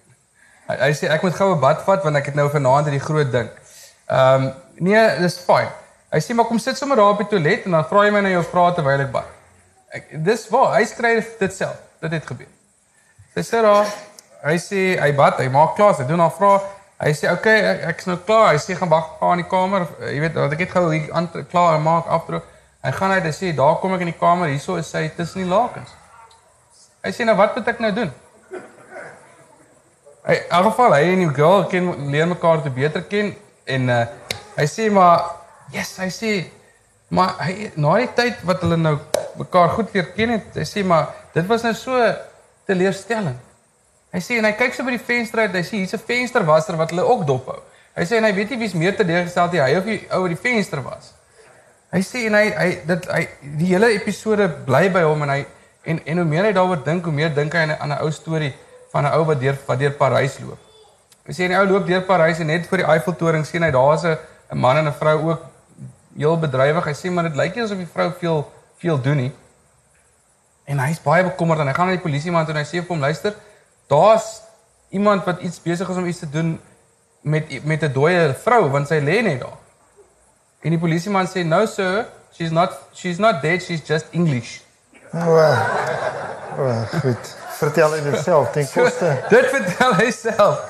Speaker 2: hy, hy sê ek moet gou 'n bad vat want ek het nou vanaand hierdie groot ding. Ehm um, nee, dis fyn. Hy sê maar kom sit sommer daar op die toilet en dan vra jy my na jou vrae terwyl ek bad. Ek dis waar, hy skryf dit self. Dit het gebeur. Sy sê daar hy sê hy bad, hy maak klaar, hy doen haar vrae Hy sê okay, ek ek's nou klaar. Hy sê gaan wag pa in die kamer. Jy weet, want ek het gou hier klaar maak afdroog. Hy gaan uit en sê daar kom ek in die kamer. Hierso is sy tussen die lakens. Hy sê nou wat moet ek nou doen? Hy in elk geval hy en die girl ken leer mekaar te beter ken en uh, hy sê maar yes, hy sê maar hy na die tyd wat hulle nou mekaar goed leer ken het, hy sê maar dit was nou so teleurstellend. Hy sê en hy kyk so by die venster uit, hy sê hier's 'n vensterwasser wat hulle ook dop hou. Hy sê en hy weet nie wie's meer teleurgestel die hy of die ou wat die venster was. Hy sê en hy hy dit hy die hele episode bly by hom en hy en en hoe meer hy daaroor dink, hoe meer dink hy aan 'n ou storie van 'n ou wat deur wat deur Parys loop. Hy sê die ou loop deur Parys en net voor die Eiffeltoring sien hy daar's 'n 'n man en 'n vrou ook heel bedrywig. Hy sê maar dit lyk nie asof die vrou veel veel doen nie. En hy's baie bekommerd en hy gaan na die polisie man toe en hy sê vir hom luister daar's iemand wat iets besig is om iets te doen met met 'n dooie vrou want sy lê net daar. En die polisieman sê no sir, she's not she's not dead, she's just English.
Speaker 1: Wow. Wow, goed. Vertel hy dit self, dink koste.
Speaker 2: Dit vertel hy self.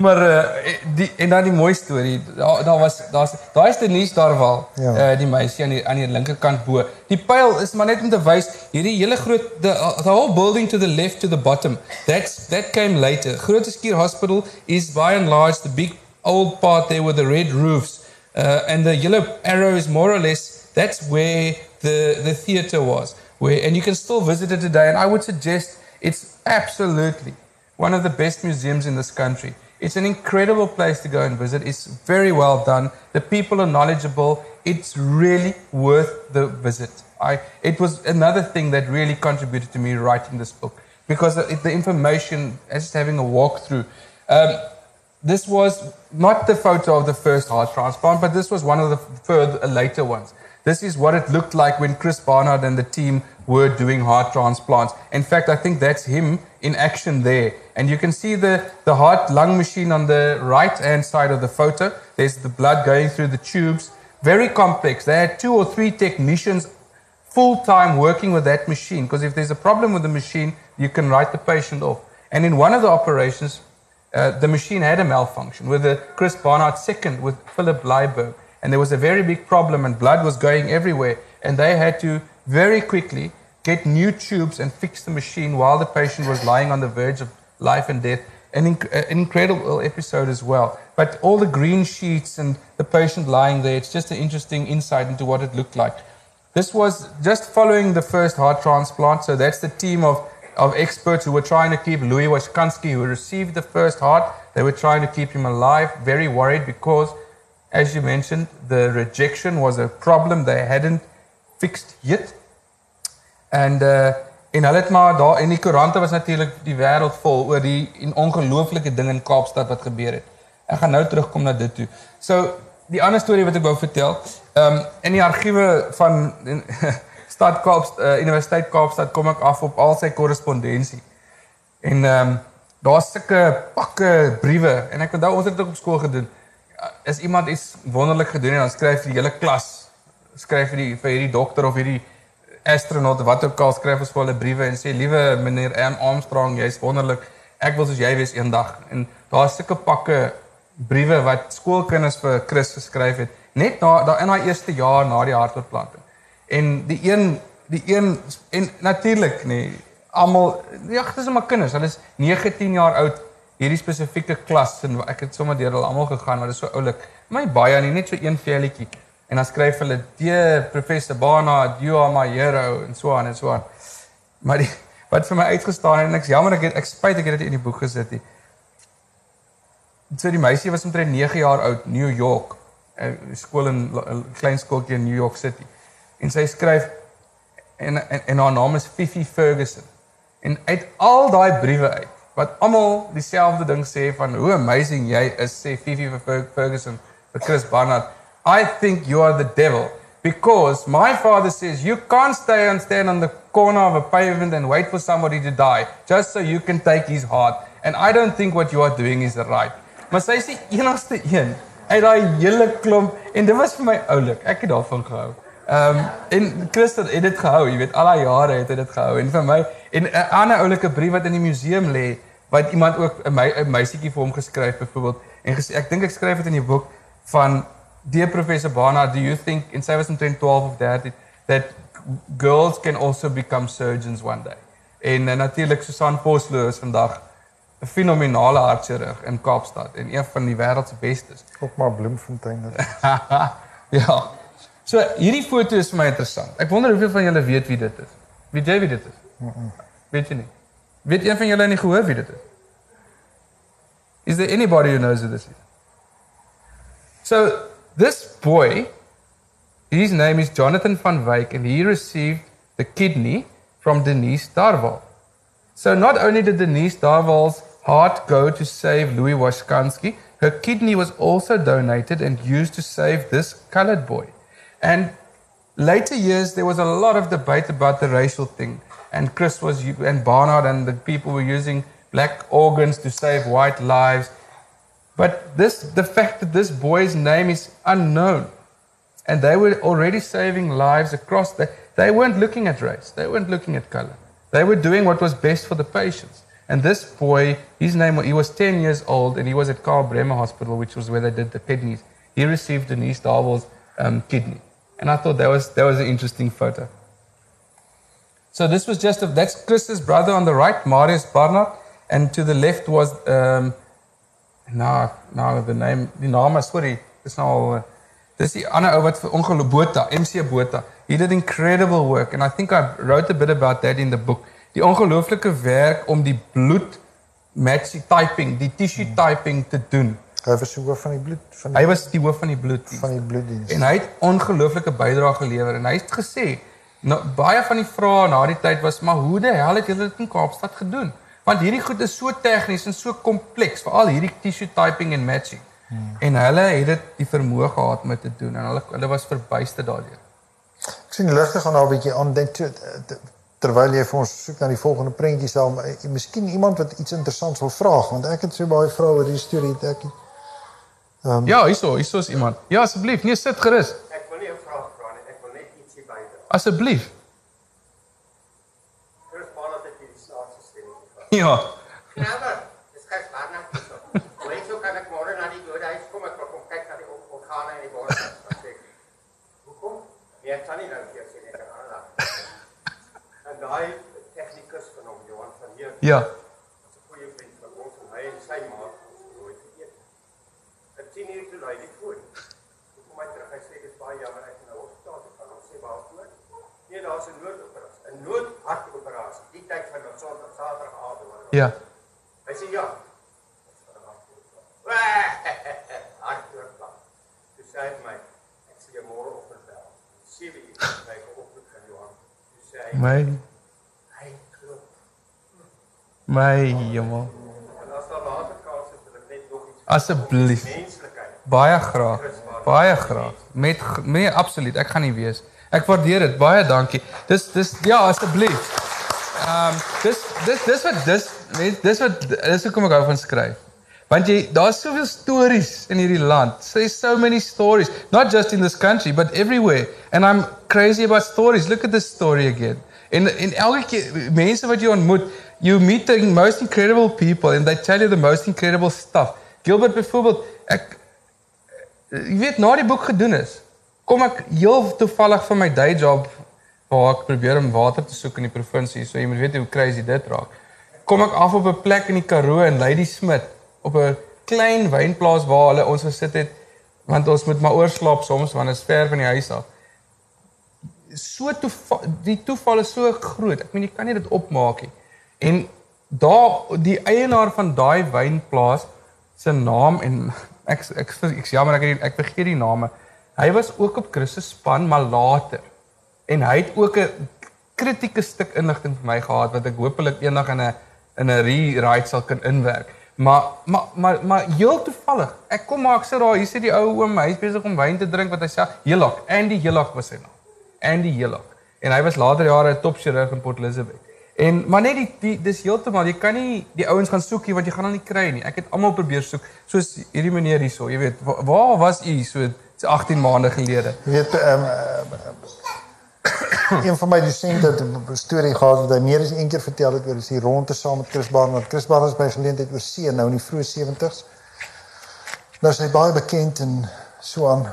Speaker 2: Maar uh, die en dan die mooi storie. Daar daar was daar's daai is nuus daar wel. Ja. Uh, die meisie aan die aan die linkerkant bo. Die pyl is maar net om te wys hierdie hele groot the, the whole building to the left to the bottom. That's that came later. Grooteskier Hospital is by and large the big old part there with the red roofs. Uh, and the yellow arrow is more or less that's where the the theater was. Where and you can still visit it today and I would suggest it's absolutely one of the best museums in this country. It's an incredible place to go and visit. It's very well done. The people are knowledgeable. It's really worth the visit. I, it was another thing that really contributed to me writing this book because the, the information, just having a walkthrough, um, this was not the photo of the first heart transplant, but this was one of the further later ones. This is what it looked like when Chris Barnard and the team were doing heart transplants. In fact, I think that's him in action there. And you can see the, the heart lung machine on the right hand side of the photo. There's the blood going through the tubes. Very complex. They had two or three technicians full time working with that machine because if there's a problem with the machine, you can write the patient off. And in one of the operations, uh, the machine had a malfunction with Chris Barnard second with Philip Blyberg. and there was a very big problem, and blood was going everywhere, and they had to very quickly get new tubes and fix the machine while the patient was lying on the verge of life and death. An, inc- an incredible episode as well. But all the green sheets and the patient lying there, it's just an interesting insight into what it looked like. This was just following the first heart transplant. So that's the team of, of experts who were trying to keep Louis Washkansky, who received the first heart, they were trying to keep him alive, very worried because, as you mentioned, the rejection was a problem they hadn't fixed yet. And uh, en hulle het maar daar in die koerante was natuurlik die wêreld vol oor die en ongelooflike ding in Kaapstad wat gebeur het. Ek gaan nou terugkom na dit toe. So die ander storie wat ek wou vertel, ehm um, in die argiewe van Stad Kaapstad uh, Universiteit Kaapstad kom ek af op al sy korrespondensie. En ehm um, daar's sulke pakke briewe en ek onthou ons het dit op skool gedoen. As iemand iets wonderlik gedoen het, dan skryf die hele klas skryf vir die vir hierdie dokter of hierdie astronaut wat ook al skryf ons vir hulle briewe en sê liewe meneer M Armstrong, jy's wonderlik. Ek wil soos jy wees eendag. En daar's sulke pakke briewe wat skoolkinders vir Chris geskryf het net na daar in daai eerste jaar na die hartoortplanting. En die een die een en natuurlik nee, almal ja, dit is maar kinders. Hulle is 9, 10 jaar oud hierdie spesifieke klas en ek het sommer deur hulle almal gegaan, maar dit is so oulik. My baie nie net so een velletjie. En dan skryf hulle: "Dear Professor Barnard, you are my hero" en so aan en so aan. Maar die, wat vir my uitgestaan het en ek's jammer ek het ek spyt ek het dit in die boek gesit nie. So die meisie was omtrent 9 jaar oud, New York, 'n skool in 'n klein skooltjie in New York City. En sy skryf en en, en haar naam is Fifi Ferguson. En uit al daai briewe uit wat almal dieselfde ding sê van hoe amazing jy is, sê Fifi Ferguson vir Chris Barnard. I think you are the devil because my father says you can't stay and stand on the corner of a pavement and wait for somebody to die just so you can take his heart. And I don't think what you are doing is right. Maar sy die enigste een uit daai hele klomp en dit was vir my oulik. Ek het daarvan gehou. Ehm um, en Christel het dit gehou, jy weet, al daai jare het hy dit gehou en vir my en 'n ander oulike brief wat in die museum lê wat iemand ook 'n my, meisietjie vir hom geskryf byvoorbeeld en gesê ek dink ek skryf dit in die boek van dear professor Barnard do you think in 1712 of that that girls can also become surgeons one day en uh, natuurlik Susan Vosloo is vandag 'n fenominale hartchirurg in Kaapstad en een van die wêreld se bestes.
Speaker 1: Ook maar Bloemfontein.
Speaker 2: ja. So hierdie foto is vir my interessant. Ek wonder hoeveel van julle weet wie dit is. Weet jy wie dit is? Mm -mm. Weet jy nie? Weet een van julle nie gehoor wie dit is? Is there anybody who knows who this is? So this boy his name is Jonathan van Wyk and he received the kidney from Denise Darwal. So not only did Denise Darwal's heart go to save Louis Washkansky, her kidney was also donated and used to save this colored boy. And later years, there was a lot of debate about the racial thing. And Chris was, and Barnard and the people were using black organs to save white lives. But this, the fact that this boy's name is unknown, and they were already saving lives across the, they weren't looking at race, they weren't looking at color. They were doing what was best for the patients. And this boy, his name, he was 10 years old and he was at Karl Bremer Hospital, which was where they did the kidneys. He received Denise Darwell's um, kidney. And I thought that was, that was an interesting photo. So this was just, a, that's Chris's brother on the right, Marius Barnard. And to the left was, um, now, now the name, die naam, sorry, is nou al, dis die ander ou wat vir ongeluk Botha, MC Botha. He did incredible work and I think I wrote a bit about that in the book die ongelooflike werk om die bloed match typing, die tissue typing te doen.
Speaker 1: Hy was die hoof van die bloed van
Speaker 2: die, Hy was die hoof van die bloed
Speaker 1: van die bloeddiens.
Speaker 2: En hy het ongelooflike bydrae gelewer en hy het gesê nou baie van die vrae na die tyd was maar hoe die hel het julle dit in Kaapstad gedoen? Want hierdie goed is so tegnies en so kompleks, veral hierdie tissue typing en matching. Hmm. En hulle het dit die vermoë gehad om dit te doen en hulle hulle was verbuiste daardeur.
Speaker 1: Ek sien ligte gaan nou 'n bietjie aan dink toe terwyl jy vir ons soek na die volgende prentjie sal maar eh, miskien iemand wat iets interessants wil vra want ek het so baie vrae oor hierdie storie het ek
Speaker 2: um, Ja, hierso, hierso is iemand. Ja, asseblief, nee, sit gerus.
Speaker 3: Ek wil nie 'n vraag vra nie, ek wil net ietsie bydra.
Speaker 2: Asseblief. Ja.
Speaker 3: Grawe is geen spaar nou. Maar ek sou kan ek môre na die dode huis kom ek wil kom kyk na die organe in die bors. Hoekom? Nee, ek kan nie nou weer sien ek kan aanlaat. En daai tegnikus van hom Johan van hier.
Speaker 2: Ja. Ja.
Speaker 3: Hy sê ja. Hartklop. Toe sê hy my, ek sê jy môre oggend bel. 7 uur by oproep van Johan. Toe sê hy,
Speaker 2: My
Speaker 3: hy klop.
Speaker 2: my hemel.
Speaker 3: En as daar later kans is, wil ek net nog iets
Speaker 2: Asseblief.
Speaker 3: menslikheid.
Speaker 2: Baie graag. Baie graag. Met nee, absoluut. Ek gaan nie wees. Ek waardeer dit. Baie dankie. Dis dis ja, asseblief. Ehm um, dis dis dis wat dis mens- dis wat dis hoekom ek hou van skryf. Want jy daar's soveel stories in hierdie land. There's so many stories, not just in this country but everywhere. And I'm crazy about stories. Look at this story again. En en elke keer mense wat jy ontmoet, you meet the most incredible people and they tell you the most incredible stuff. Gilbert byvoorbeeld, ek jy weet na die boek gedoen is, kom ek heel toevallig van my day job waar ek probeer om water te soek in die provinsie, so jy moet weet hoe crazy dit raak. Kom ek af op 'n plek in die Karoo in Lady Smith op 'n klein wynplaas waar hulle ons gesit het want ons moet maar oorslaap soms want is ver van die huis af. So toeval die toeval is so groot. Ek meen jy kan nie dit opmaak nie. En daar die eienaar van daai wynplaas se naam en ek ek ek, jammer ek ek vergeet die name. Hy was ook op Christus span maar later. En hy het ook 'n kritieke stuk inligting vir my gehad wat ek hopelik eendag in 'n in 'n rewrite sal kan inwerk. Maar maar maar maar heel toevallig. Ek kom maar ek sit daar, hier sit die ou oom, hy's besig om wyn te drink wat hy sê Helak, Andy Helak was sy naam. Andy Helak. En hy was later jare 'n topchirurg in Port Elizabeth. En maar net die, die dis heeltemal, jy kan nie die ouens gaan soek nie want jy gaan hulle nie kry nie. Ek het almal probeer soek, soos hierdie meneer hierso, jy weet, waar, was u so 18 maande gelede?
Speaker 1: Jy weet ehm um, een van my dosente het 'n storie gehad wat hy meer as een keer vertel het oor is hier rondte saam met Chris Barnard. Chris Barnard is by geleentheid oor see nou in die vroeë 70s. Nou is hy baie bekend en so aan.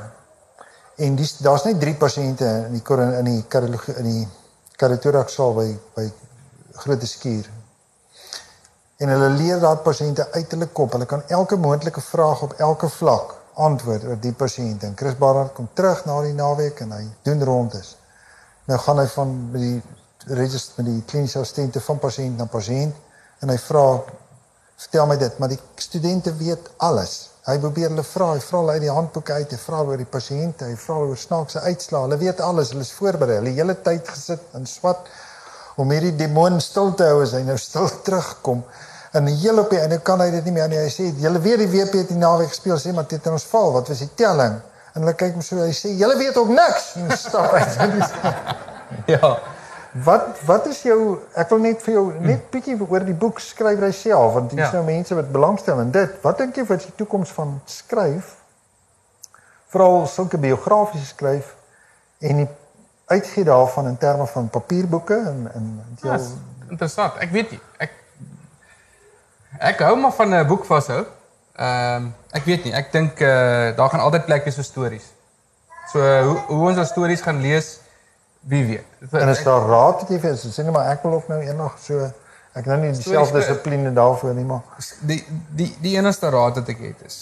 Speaker 1: En dis daar's net 3 pasiënte in die kor- in die kardiologie in die kardiothorax saal by by Grote Skuur. En hulle leer daai pasiënte uit hulle kop. Hulle kan elke moontlike vraag op elke vlak antwoord oor die pasiënt. En Chris Barnard kom terug na die naweek en hy doen rondes. Nou gaan hy van met die register met die kliniese assistente van pasiënt na pasiënt en hy vra vertel my dit, maar die studente weet alles. Hy probeer hulle vra, hy vra hulle uit die handboeke uit, hy vra oor die pasiënte, hy vra oor snaakse uitslae. Hulle weet alles, hulle is voorberei. Hulle hele tyd gesit en swat om hierdie demoon stil te hou as hy nou stil terugkom. En heel op die einde kan hy dit nie meer nie. Hy sê, "Julle weet die WP het die naweek gespeel, sê maar dit het ons val. Wat was die telling?" En hulle kyk hom so, hy sê, "Julle weet ook niks." En stap uit.
Speaker 2: Ja.
Speaker 1: Wat wat is jou ek wil net vir jou net bietjie oor die boek skrywer self want hier is
Speaker 2: Ja.
Speaker 1: nou mense wat belangstel in dit. Wat dink jy wat is die toekoms van skryf? Veral sulke biografiese skryf en die uitgee daarvan in terme van papierboeke en en
Speaker 2: Ja,
Speaker 1: jou
Speaker 2: is interessant. Ek weet nie. Ek ek hou maar van 'n boek vashou. Ehm um, ek weet nie. Ek dink eh uh, daar gaan altyd plek wees vir stories. So uh, hoe hoe ons ons stories gaan lees, wie weet. Dit-
Speaker 1: en is
Speaker 2: ek-
Speaker 1: daar raad wat jy vir sê net maar ek wil ook nou eendag so ek nou nie dieselfde dissipline daarvoor nie maar
Speaker 2: die die die enigste raad wat ek het is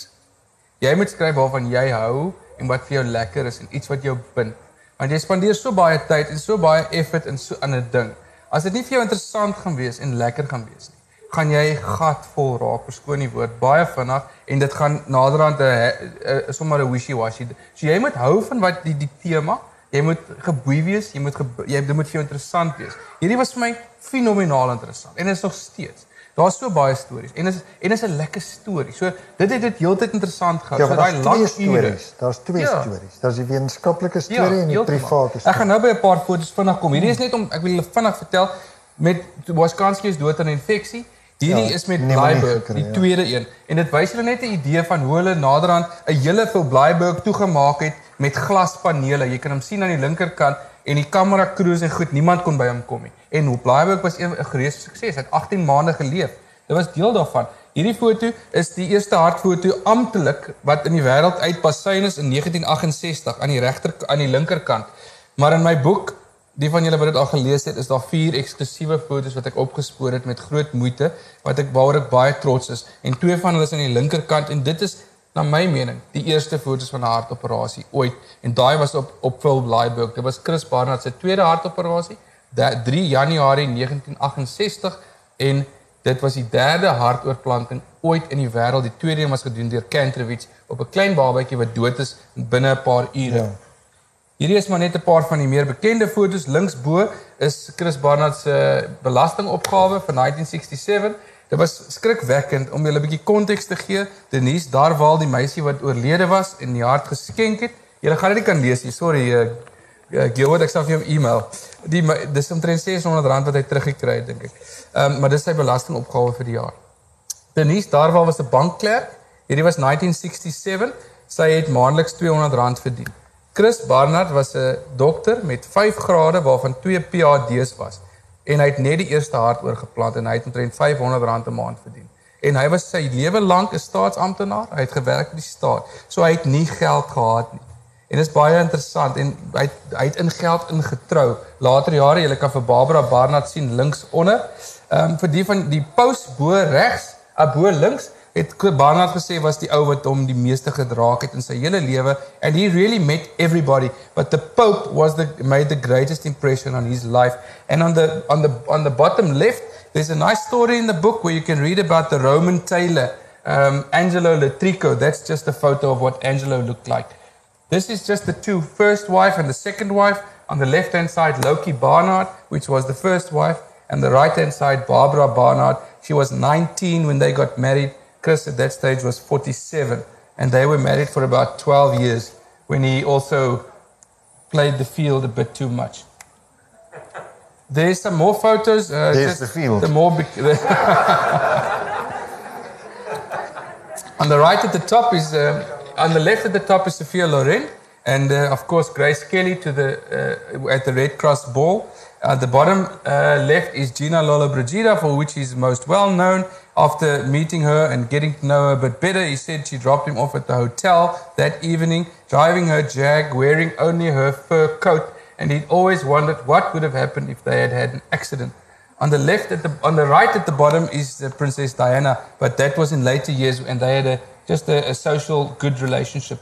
Speaker 2: jy moet skryf waarvan jy hou en wat vir jou lekker is en iets wat jou bind. Want jy spandeer so baie tyd en so baie effort in so 'n ding. As dit nie vir jou interessant gaan wees en lekker gaan wees nie, gaan jy gatvol raak, verskoon die woord, baie vinnig en dit gaan naderhand 'n sommer 'n wishy-washy. So jy moet hou van wat die die tema Jy moet geboei wees, jy moet ge, jy dit moet vir jou interessant wees. Hierdie was vir my fenomenaal interessant en is nog steeds. Daar's so baie stories en is en is 'n lekker storie. So dit het dit heeltyd interessant gehou.
Speaker 1: ja,
Speaker 2: so daai lang
Speaker 1: stories. Daar's twee
Speaker 2: Ja.
Speaker 1: stories. Daar's die wetenskaplike storie en die private
Speaker 2: Ek
Speaker 1: storie.
Speaker 2: gaan nou by 'n paar foto's vinnig kom. Hierdie is net om ek wil julle vinnig vertel met Waskanski is dood aan infeksie. Hierdie
Speaker 1: Ja,
Speaker 2: is met Blyberg,
Speaker 1: gekry,
Speaker 2: die
Speaker 1: ja.
Speaker 2: tweede een. En dit wys julle net 'n idee van hoe hulle naderhand 'n hele veel Blyberg toegemaak het met glaspanele. Jy kan hom sien aan die linkerkant en die kamera cruise en goed, niemand kon by hom kom nie. En hoe Blyberg was 'n gereuse sukses. Hy het 18 maande geleef. Dit was deel daarvan. Hierdie foto is die eerste hartfoto amptelik wat in die wêreld uit Basynus in 1968 aan die regter aan die linkerkant. Maar in my boek, die van julle wat dit al gelees het, is daar vier eksklusiewe foto's wat ek opgespoor het met groot moeite wat ek waaroor ek baie trots is. En twee van hulle is aan die linkerkant en dit is na my mening die eerste foto's van 'n hartoperasie ooit. En daai was op op Phil Blyberg. Dit was Chris Barnard se tweede hartoperasie, 3 Januarie 1968 en dit was die derde hartoortplanting ooit in die wêreld. Die tweede een was gedoen deur Kantrovich op 'n klein babatjie wat dood is binne 'n paar ure. Ja. Hierdie is maar net 'n paar van die meer bekende fotos. Linksbo is Chris Barnard se belastingopgawe van 1967. Dit was skrikwekkend om julle 'n bietjie konteks te gee. Denise Darwal, die meisie wat oorlede was en die hart geskenk het. Julle gaan dit kan lees hier. Sorry, uh, uh, Gilbert, ek sal vir jou e-mail. Die dis omtrent R600 wat hy teruggekry het, dink ek. Ehm um, maar dis sy belastingopgawe vir die jaar. Denise Darwal was 'n bankklerk. Hierdie was 1967. Sy het maandeliks R200 verdien. Chris Barnard was 'n dokter met 5 grade waarvan 2 PhD's was en hy het net die eerste hart oorgeplant en hy het omtrent R500 'n maand verdien. En hy was sy lewe lank 'n staatsamptenaar. Hy het gewerk vir die staat. So hy het nie geld gehad nie. En dit is baie interessant en hy het, hy het in geld ingetrou. Later jare, jy kan vir Barbara Barnard sien links onder. Ehm um, vir die van die pos bo regs, abo links het Barnard gesê was die ou wat hom die meeste gedraak het in sy hele lewe and he really met everybody but the pope was the made the greatest impression on his life. And on the on the on the bottom left there's a nice story in the book where you can read about the Roman tailor um Angelo Latrico. That's just a photo of what Angelo looked like. This is just the two first wife and the second wife. On the left hand side Loki Barnard which was the first wife and the right hand side Barbara Barnard. She was 19 when they got married Chris at that stage was 47, and they were married for about 12 years when he also played the field a bit too much. There's some more photos.
Speaker 1: Uh, There's the field.
Speaker 2: The more. on the right at the top is, uh, on the left at the top is Sophia Loren, and uh, of course Grace Kelly to the uh, at the Red Cross ball. At the bottom uh, left is Gina Lola Brigida, for which he's most well known. After meeting her and getting to know her a bit better, he said she dropped him off at the hotel that evening, driving her Jag, wearing only her fur coat, and he'd always wondered what would have happened if they had had an accident. On the left, at the on the right at the bottom is Princess Diana, but that was in later years, and they had a, just a, a social good relationship.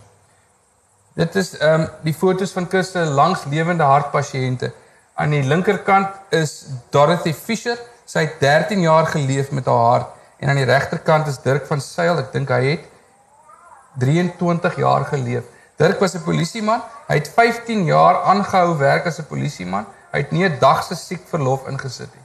Speaker 2: Dit is ehm um, die foto's van Chris se langs lewende hartpasiënte. Aan die linkerkant is Dorothy Fisher. Sy het 13 jaar geleef met haar hart En aan die regterkant is Dirk van Sail. Ek dink hy het 23 jaar geleef. Dirk was 'n polisieman. Hy het 15 jaar aangehou werk as 'n polisieman. Hy het nie 'n dag se siek verlof ingesit nie.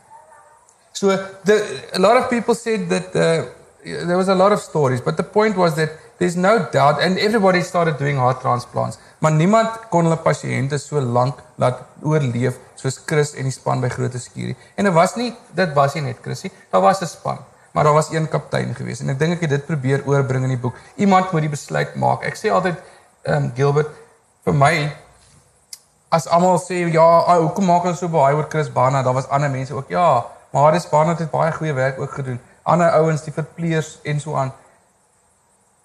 Speaker 2: So the a lot of people said that uh, there was a lot of stories, but the point was that there's no doubt and everybody started doing heart transplants. Maar niemand kon hulle pasiënte so lank laat oorleef soos Chris en die span by Grote Skuurie. En dit was nie dit was nie net Chrissy, daar was 'n span maar daar was een kaptein gewees en ek dink ek het dit probeer oorbring in die boek. Iemand moet die besluit maak. Ek sê altyd ehm um, Gilbert vir my as almal sê ja, hoekom maak hulle so baie oor Chris Barnard? Daar was ander mense ook. Ja, maar Chris Barnard het baie goeie werk ook gedoen. Ander ouens, die verpleegers en so aan.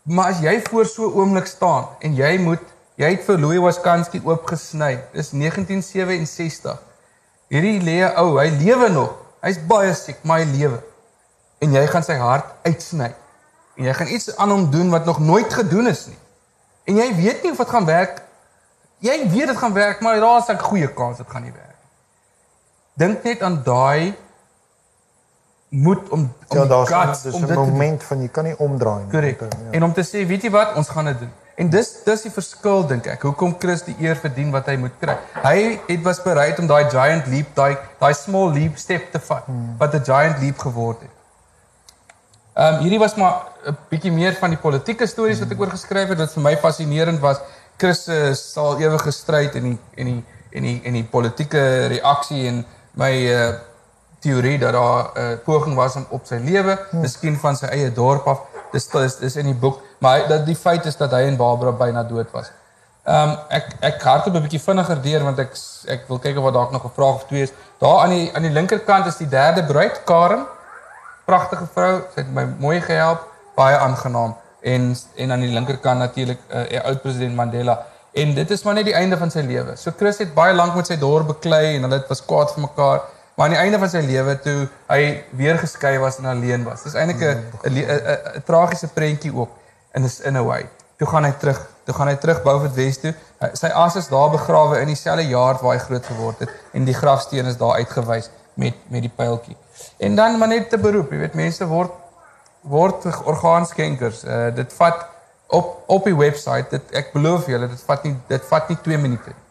Speaker 2: Maar as jy voor so oomblik staan en jy moet jy het vir Louis Waskanski oopgesny. Dis 1967. Hierdie lê ou, hy lewe nog. Hy's baie siek, maar hy lewe en jy gaan sy hart uitsny. En jy gaan iets aan hom doen wat nog nooit gedoen is nie. En jy weet nie of dit gaan werk. Jy weet dit gaan werk, maar daar is 'n goeie kans dit gaan nie werk nie. Dink net aan daai moet om om
Speaker 1: ja, daar's dis 'n moment van jy kan nie omdraai nie.
Speaker 2: Korrek. Ja. En om te sê, weet jy wat, ons gaan dit doen. En dis dis die verskil dink ek. Hoekom Chris die eer verdien wat hy moet kry. Hy het was bereid om daai giant leap, daai daai small leap step te vat hmm. wat 'n giant leap geword het. Ehm um, hierdie was maar 'n bietjie meer van die politieke stories wat ek oor geskryf het wat vir my fascinerend was. Chris uh, sal ewig gestryd in die en die en die en die politieke reaksie en my uh, teorie dat daar 'n uh, poging was om op sy lewe, hmm. miskien van sy eie dorp af. Dis dis is in die boek, maar dat die feit is dat hy en Barbara byna dood was. Ehm um, ek ek hardloop 'n bietjie vinniger deur want ek ek wil kyk of daar dalk nog 'n vraag of twee is. Daar aan die aan die linkerkant is die derde bruid, Karen pragtige vrou, sy het my mooi gehelp, baie aangenaam en en aan die linkerkant natuurlik uh, eh, oud president Mandela En dit is maar net die einde van sy lewe. So Chris het baie lank met sy dogter beklei en hulle het was kwaad vir mekaar. Maar aan die einde van sy lewe toe hy weer geskei was en alleen was. Dis eintlik 'n 'n 'n 'n tragiese prentjie ook in 'n in 'n way. Toe gaan hy terug, toe gaan hy terug Beaufort West toe. Hy- Sy as is daar begrawe in dieselfde jaar waar hy groot geword het en die grafsteen is daar uitgewys met met die pyltjie. En dan maar net te beroep, jy weet mense word word orgaanskenkers. Uh dit vat op op die webwerf, dit ek beloof julle, dit vat nie dit vat nie 2 minute nie.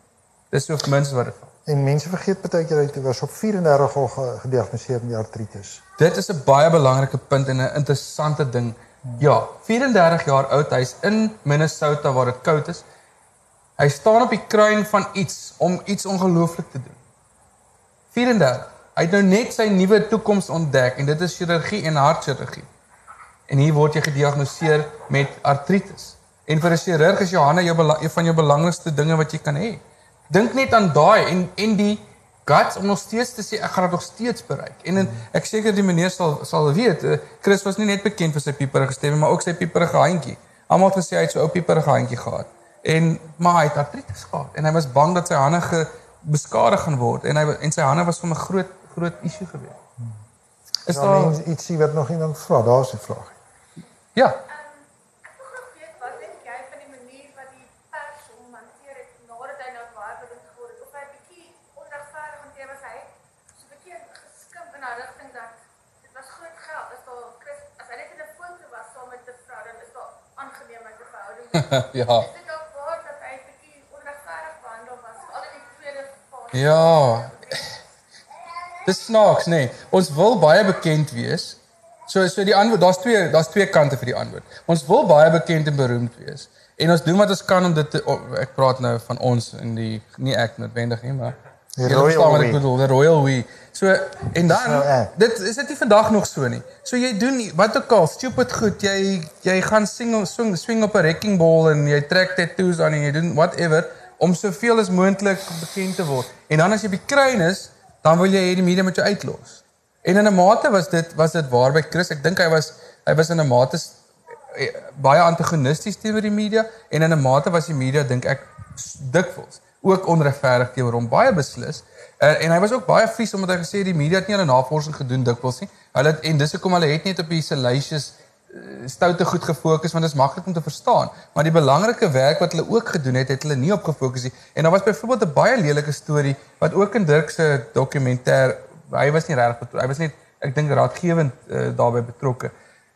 Speaker 2: Dis so min wat dit vat.
Speaker 1: En mense vergeet baie keer hy was op 34 al ge- gediagnoseer met artritis.
Speaker 2: Dit is 'n baie belangrike punt en 'n interessante ding. Ja, 34 jaar oud, hy's in Minnesota waar dit koud is. Hy staan op die kruin van iets om iets ongelooflik te doen. 34. Hy het nou net sy nuwe toekoms ontdek en dit is chirurgie en hartchirurgie. En hier word jy gediagnoseer met artritis. En vir 'n chirurg is jou hande jou van jou belangrikste dinge wat jy kan hê. Dink net aan daai en en die guts om nog steeds te sê ek gaan dit nog steeds bereik. En, en ek seker die meneer sal sal weet, eh, Chris was nie net bekend vir sy pieperige stemme, maar ook sy pieperige handjie. Almal het gesê hy het so 'n ou pieperige handjie gehad. En maar hy het artritis gehad en hy was bang dat sy hande ge, beskadig gaan word en hy en sy hande was vir 'n groot groot issue gewees. Is
Speaker 1: Is
Speaker 2: daar
Speaker 1: daar ietsie wat nog iemand vra? Daar's 'n vraag.
Speaker 2: Ja,
Speaker 4: Ek wil graag weet wat dink jy van die manier wat die pers hom hanteer het nadat hy nou baie beroemd geword het? Of hy bietjie onregverdig hanteer was hy? So 'n bietjie geskimp in 'n rigting dat dit was groot geld. As daar Chris, as hy net in 'n foto was saam met 'n vrou, dan is daar aangeneemheid te verhouding.
Speaker 2: ja.
Speaker 4: Is dit ook waar dat hy bietjie onregverdig behandel was al in die tweede fase?
Speaker 2: Ja. Dis snaaks, nê. Nee. Ons wil baie bekend wees. So so die antwoord, daar's twee daar's twee kante vir die antwoord. Ons wil baie bekend en beroemd wees. En ons doen wat ons kan om dit te, o, ek praat nou van ons in die nie ek noodwendig nie, maar
Speaker 1: Die royal
Speaker 2: wat ek bedoel, die royal we. So en dan
Speaker 1: nou ek.
Speaker 2: dit is dit nie vandag nog so nie. So jy doen wat ook al stupid goed, jy jy gaan sing swing swing op 'n wrecking ball en jy trek tattoos aan en jy doen whatever om soveel as moontlik bekend te word. En dan as jy by kruin is, dan wil jy hê die media moet jou uitlos. En in 'n mate was dit was dit waar by Chris. Ek dink hy was hy was in 'n mate eh, baie antagonisties teenoor die media en in 'n mate was die media dink ek dikwels ook onregverdig teenoor hom baie beslis. Uh, en hy was ook baie vies omdat hy gesê het die media het nie hulle navorsing gedoen dikwels nie. Hulle het, en dis hoekom hulle het net op die salacious uh, stoute goed gefokus want dit is maklik om te verstaan. Maar die belangrike werk wat hulle ook gedoen het, het hulle nie op gefokus nie. En daar was byvoorbeeld 'n baie lelike storie wat ook in Dirk se dokumentêr, hy was nie regtig betrokke. Hy was net ek dink raadgewend uh, daarbey betrokke.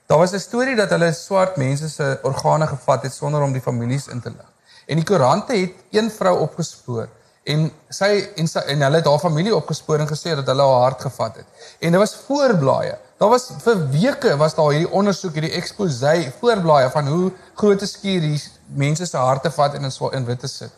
Speaker 2: Daar was 'n storie dat hulle swart mense se organe gevat het sonder om die families in te lig. En die koerante het een vrou opgespoor en sy en sy en hulle het haar familie opgespoor en gesê dat hulle haar hart gevat het. En dit was voorblaaie. Daar was vir weke was daar hierdie ondersoek, hierdie expose voorblaaie van hoe groot 'n skuur hier mense se harte vat en in swa- in witte sit.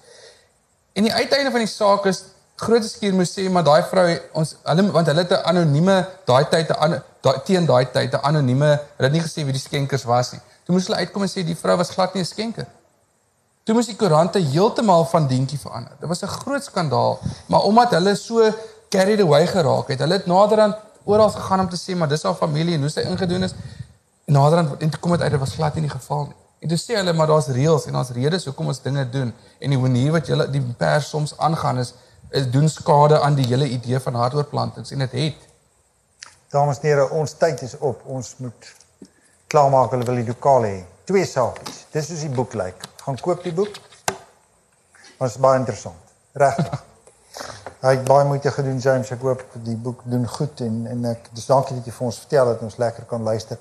Speaker 2: En die uiteinde van die saak is groot skuur moes sê maar daai vrou ons hulle want hulle het 'n anonieme daai tyd 'n ano- daai teen daai tyd 'n anonieme hulle het nie gesê wie die skenkers was nie. Toe moes hulle uitkom en sê die vrou was glad nie 'n skenker. Toe moes die koerante heeltemal van dientjie verander. Dit was 'n groot skandaal, maar omdat hulle so carried away geraak het, hulle het naderhand oral gegaan om te sê maar dis haar familie en hoe sy ingedoen is. Naderhand en toe kom dit uit dit was glad nie die geval nie. En toe sê hulle maar daar's reëls en daar's redes hoekom ons dinge doen en die manier wat julle die pers soms aangaan is is doen skade aan die hele idee van hartoortplantings en dit het.
Speaker 1: Dames en here, ons tyd is op. Ons moet klaarmaak. Hulle wil die lokaal hê. Twee saakies. Dis soos die boek lyk. Gaan koop die boek. Was baie interessant. Regtig. Hy het baie moeite gedoen James. Ek hoop die boek doen goed en en ek dis dankie dat jy vir ons vertel dat ons lekker kan luister.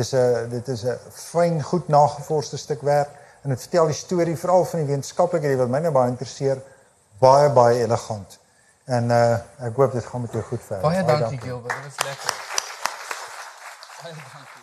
Speaker 1: Dis 'n dit is 'n fyn goed nagevorsde stuk werk en dit vertel die storie veral van die wetenskaplike deel wat my nou baie interesseer. Baie baie elegant. En uh ek hoop dit gaan met jou goed verder.
Speaker 2: Baie dankie Gilbert, dit was lekker. Baie dankie.